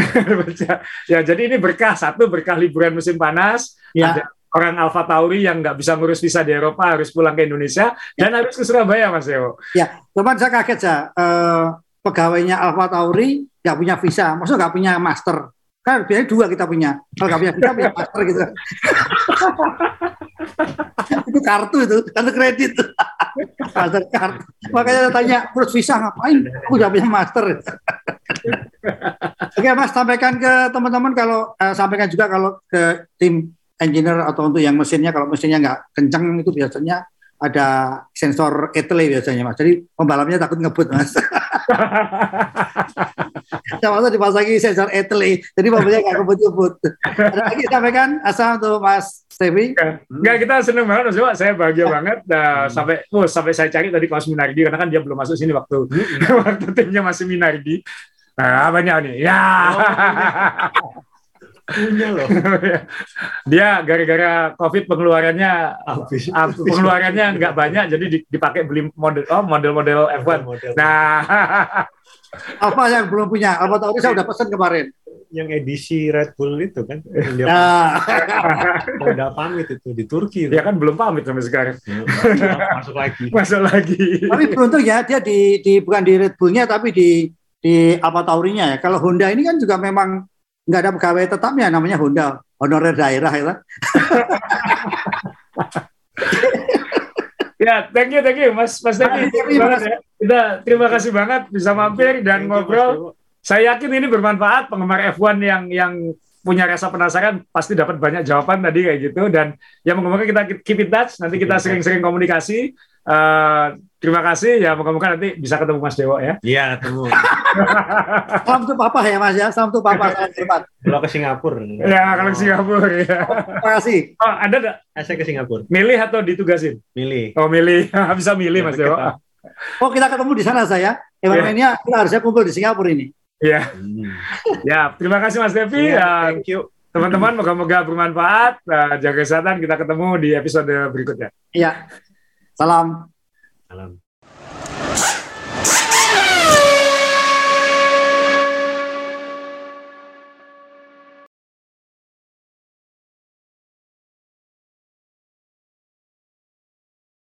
ya, jadi ini berkah satu berkah liburan musim panas. Ya. Ada orang Alfa Tauri yang nggak bisa ngurus visa di Eropa harus pulang ke Indonesia ya. dan harus ke Surabaya Mas Eko.
Ya, teman saya kaget ya. Uh, pegawainya Alfa Tauri nggak punya visa, maksudnya nggak punya master. Kan biasanya dua kita punya. Kalau nggak punya visa, punya master gitu. itu kartu itu kartu kredit. Master kartu. Makanya tanya terus visa ngapain? Aku udah punya master. Oke mas sampaikan ke teman-teman kalau uh, sampaikan juga kalau ke tim engineer atau untuk yang mesinnya. Kalau mesinnya nggak kencang itu biasanya ada sensor etle biasanya mas. Jadi pembalapnya takut ngebut mas masa dipasangi sensor etle, jadi mobilnya nggak kebut-kebut. Ada lagi sampaikan asal untuk Mas Stevi?
Enggak, kita senang banget, Mas Saya bahagia banget. Nah, sampai, oh, sampai saya cari tadi kelas Minardi, karena kan dia belum masuk sini waktu waktu timnya masih Minardi. Nah, banyak nih. Ya. Oh, punya loh. dia gara-gara covid pengeluarannya Habis. pengeluarannya nggak banyak jadi dipakai beli model oh model-model F1. Model. Nah,
apa yang belum punya? Apa tahu saya udah pesan kemarin.
Yang edisi Red Bull itu kan dia nah. udah pamit itu di Turki.
Dia kan belum pamit sampai sekarang.
Masuk lagi.
Masuk lagi.
Tapi beruntung ya dia di, di bukan di Red Bullnya tapi di di apa taurinya ya. Kalau Honda ini kan juga memang nggak ada pegawai tetapnya namanya Honda honorer daerah ya
ya, thank you, thank you, Mas, Mas Devi. Terima kasih. Ya. Kita terima kasih banget bisa mampir dan ngobrol. Saya yakin ini bermanfaat penggemar F1 yang yang punya rasa penasaran pasti dapat banyak jawaban tadi kayak gitu. Dan ya moga-moga kita keep in touch. Nanti kita sering-sering komunikasi. Uh, terima kasih. Ya moga-moga nanti bisa ketemu Mas Dewo ya.
Iya ketemu.
Salam tuh papa ya Mas ya. Salam tuh papa salam
hormat kalau ke Singapura.
Ya kalau ke Singapura ya.
Terima kasih.
Oh ada enggak
eh, saya ke Singapura.
Milih atau ditugasin?
Milih.
Oh milih. Bisa milih ya, Mas Dewo.
oh kita ketemu di sana saya. Emang ya. kita harusnya kumpul di Singapura ini
Ya. Hmm. ya, terima kasih Mas Devi. Ya, thank you. Teman-teman, moga-moga bermanfaat. Nah, jaga kesehatan. Kita ketemu di episode berikutnya.
Iya. Salam. Salam.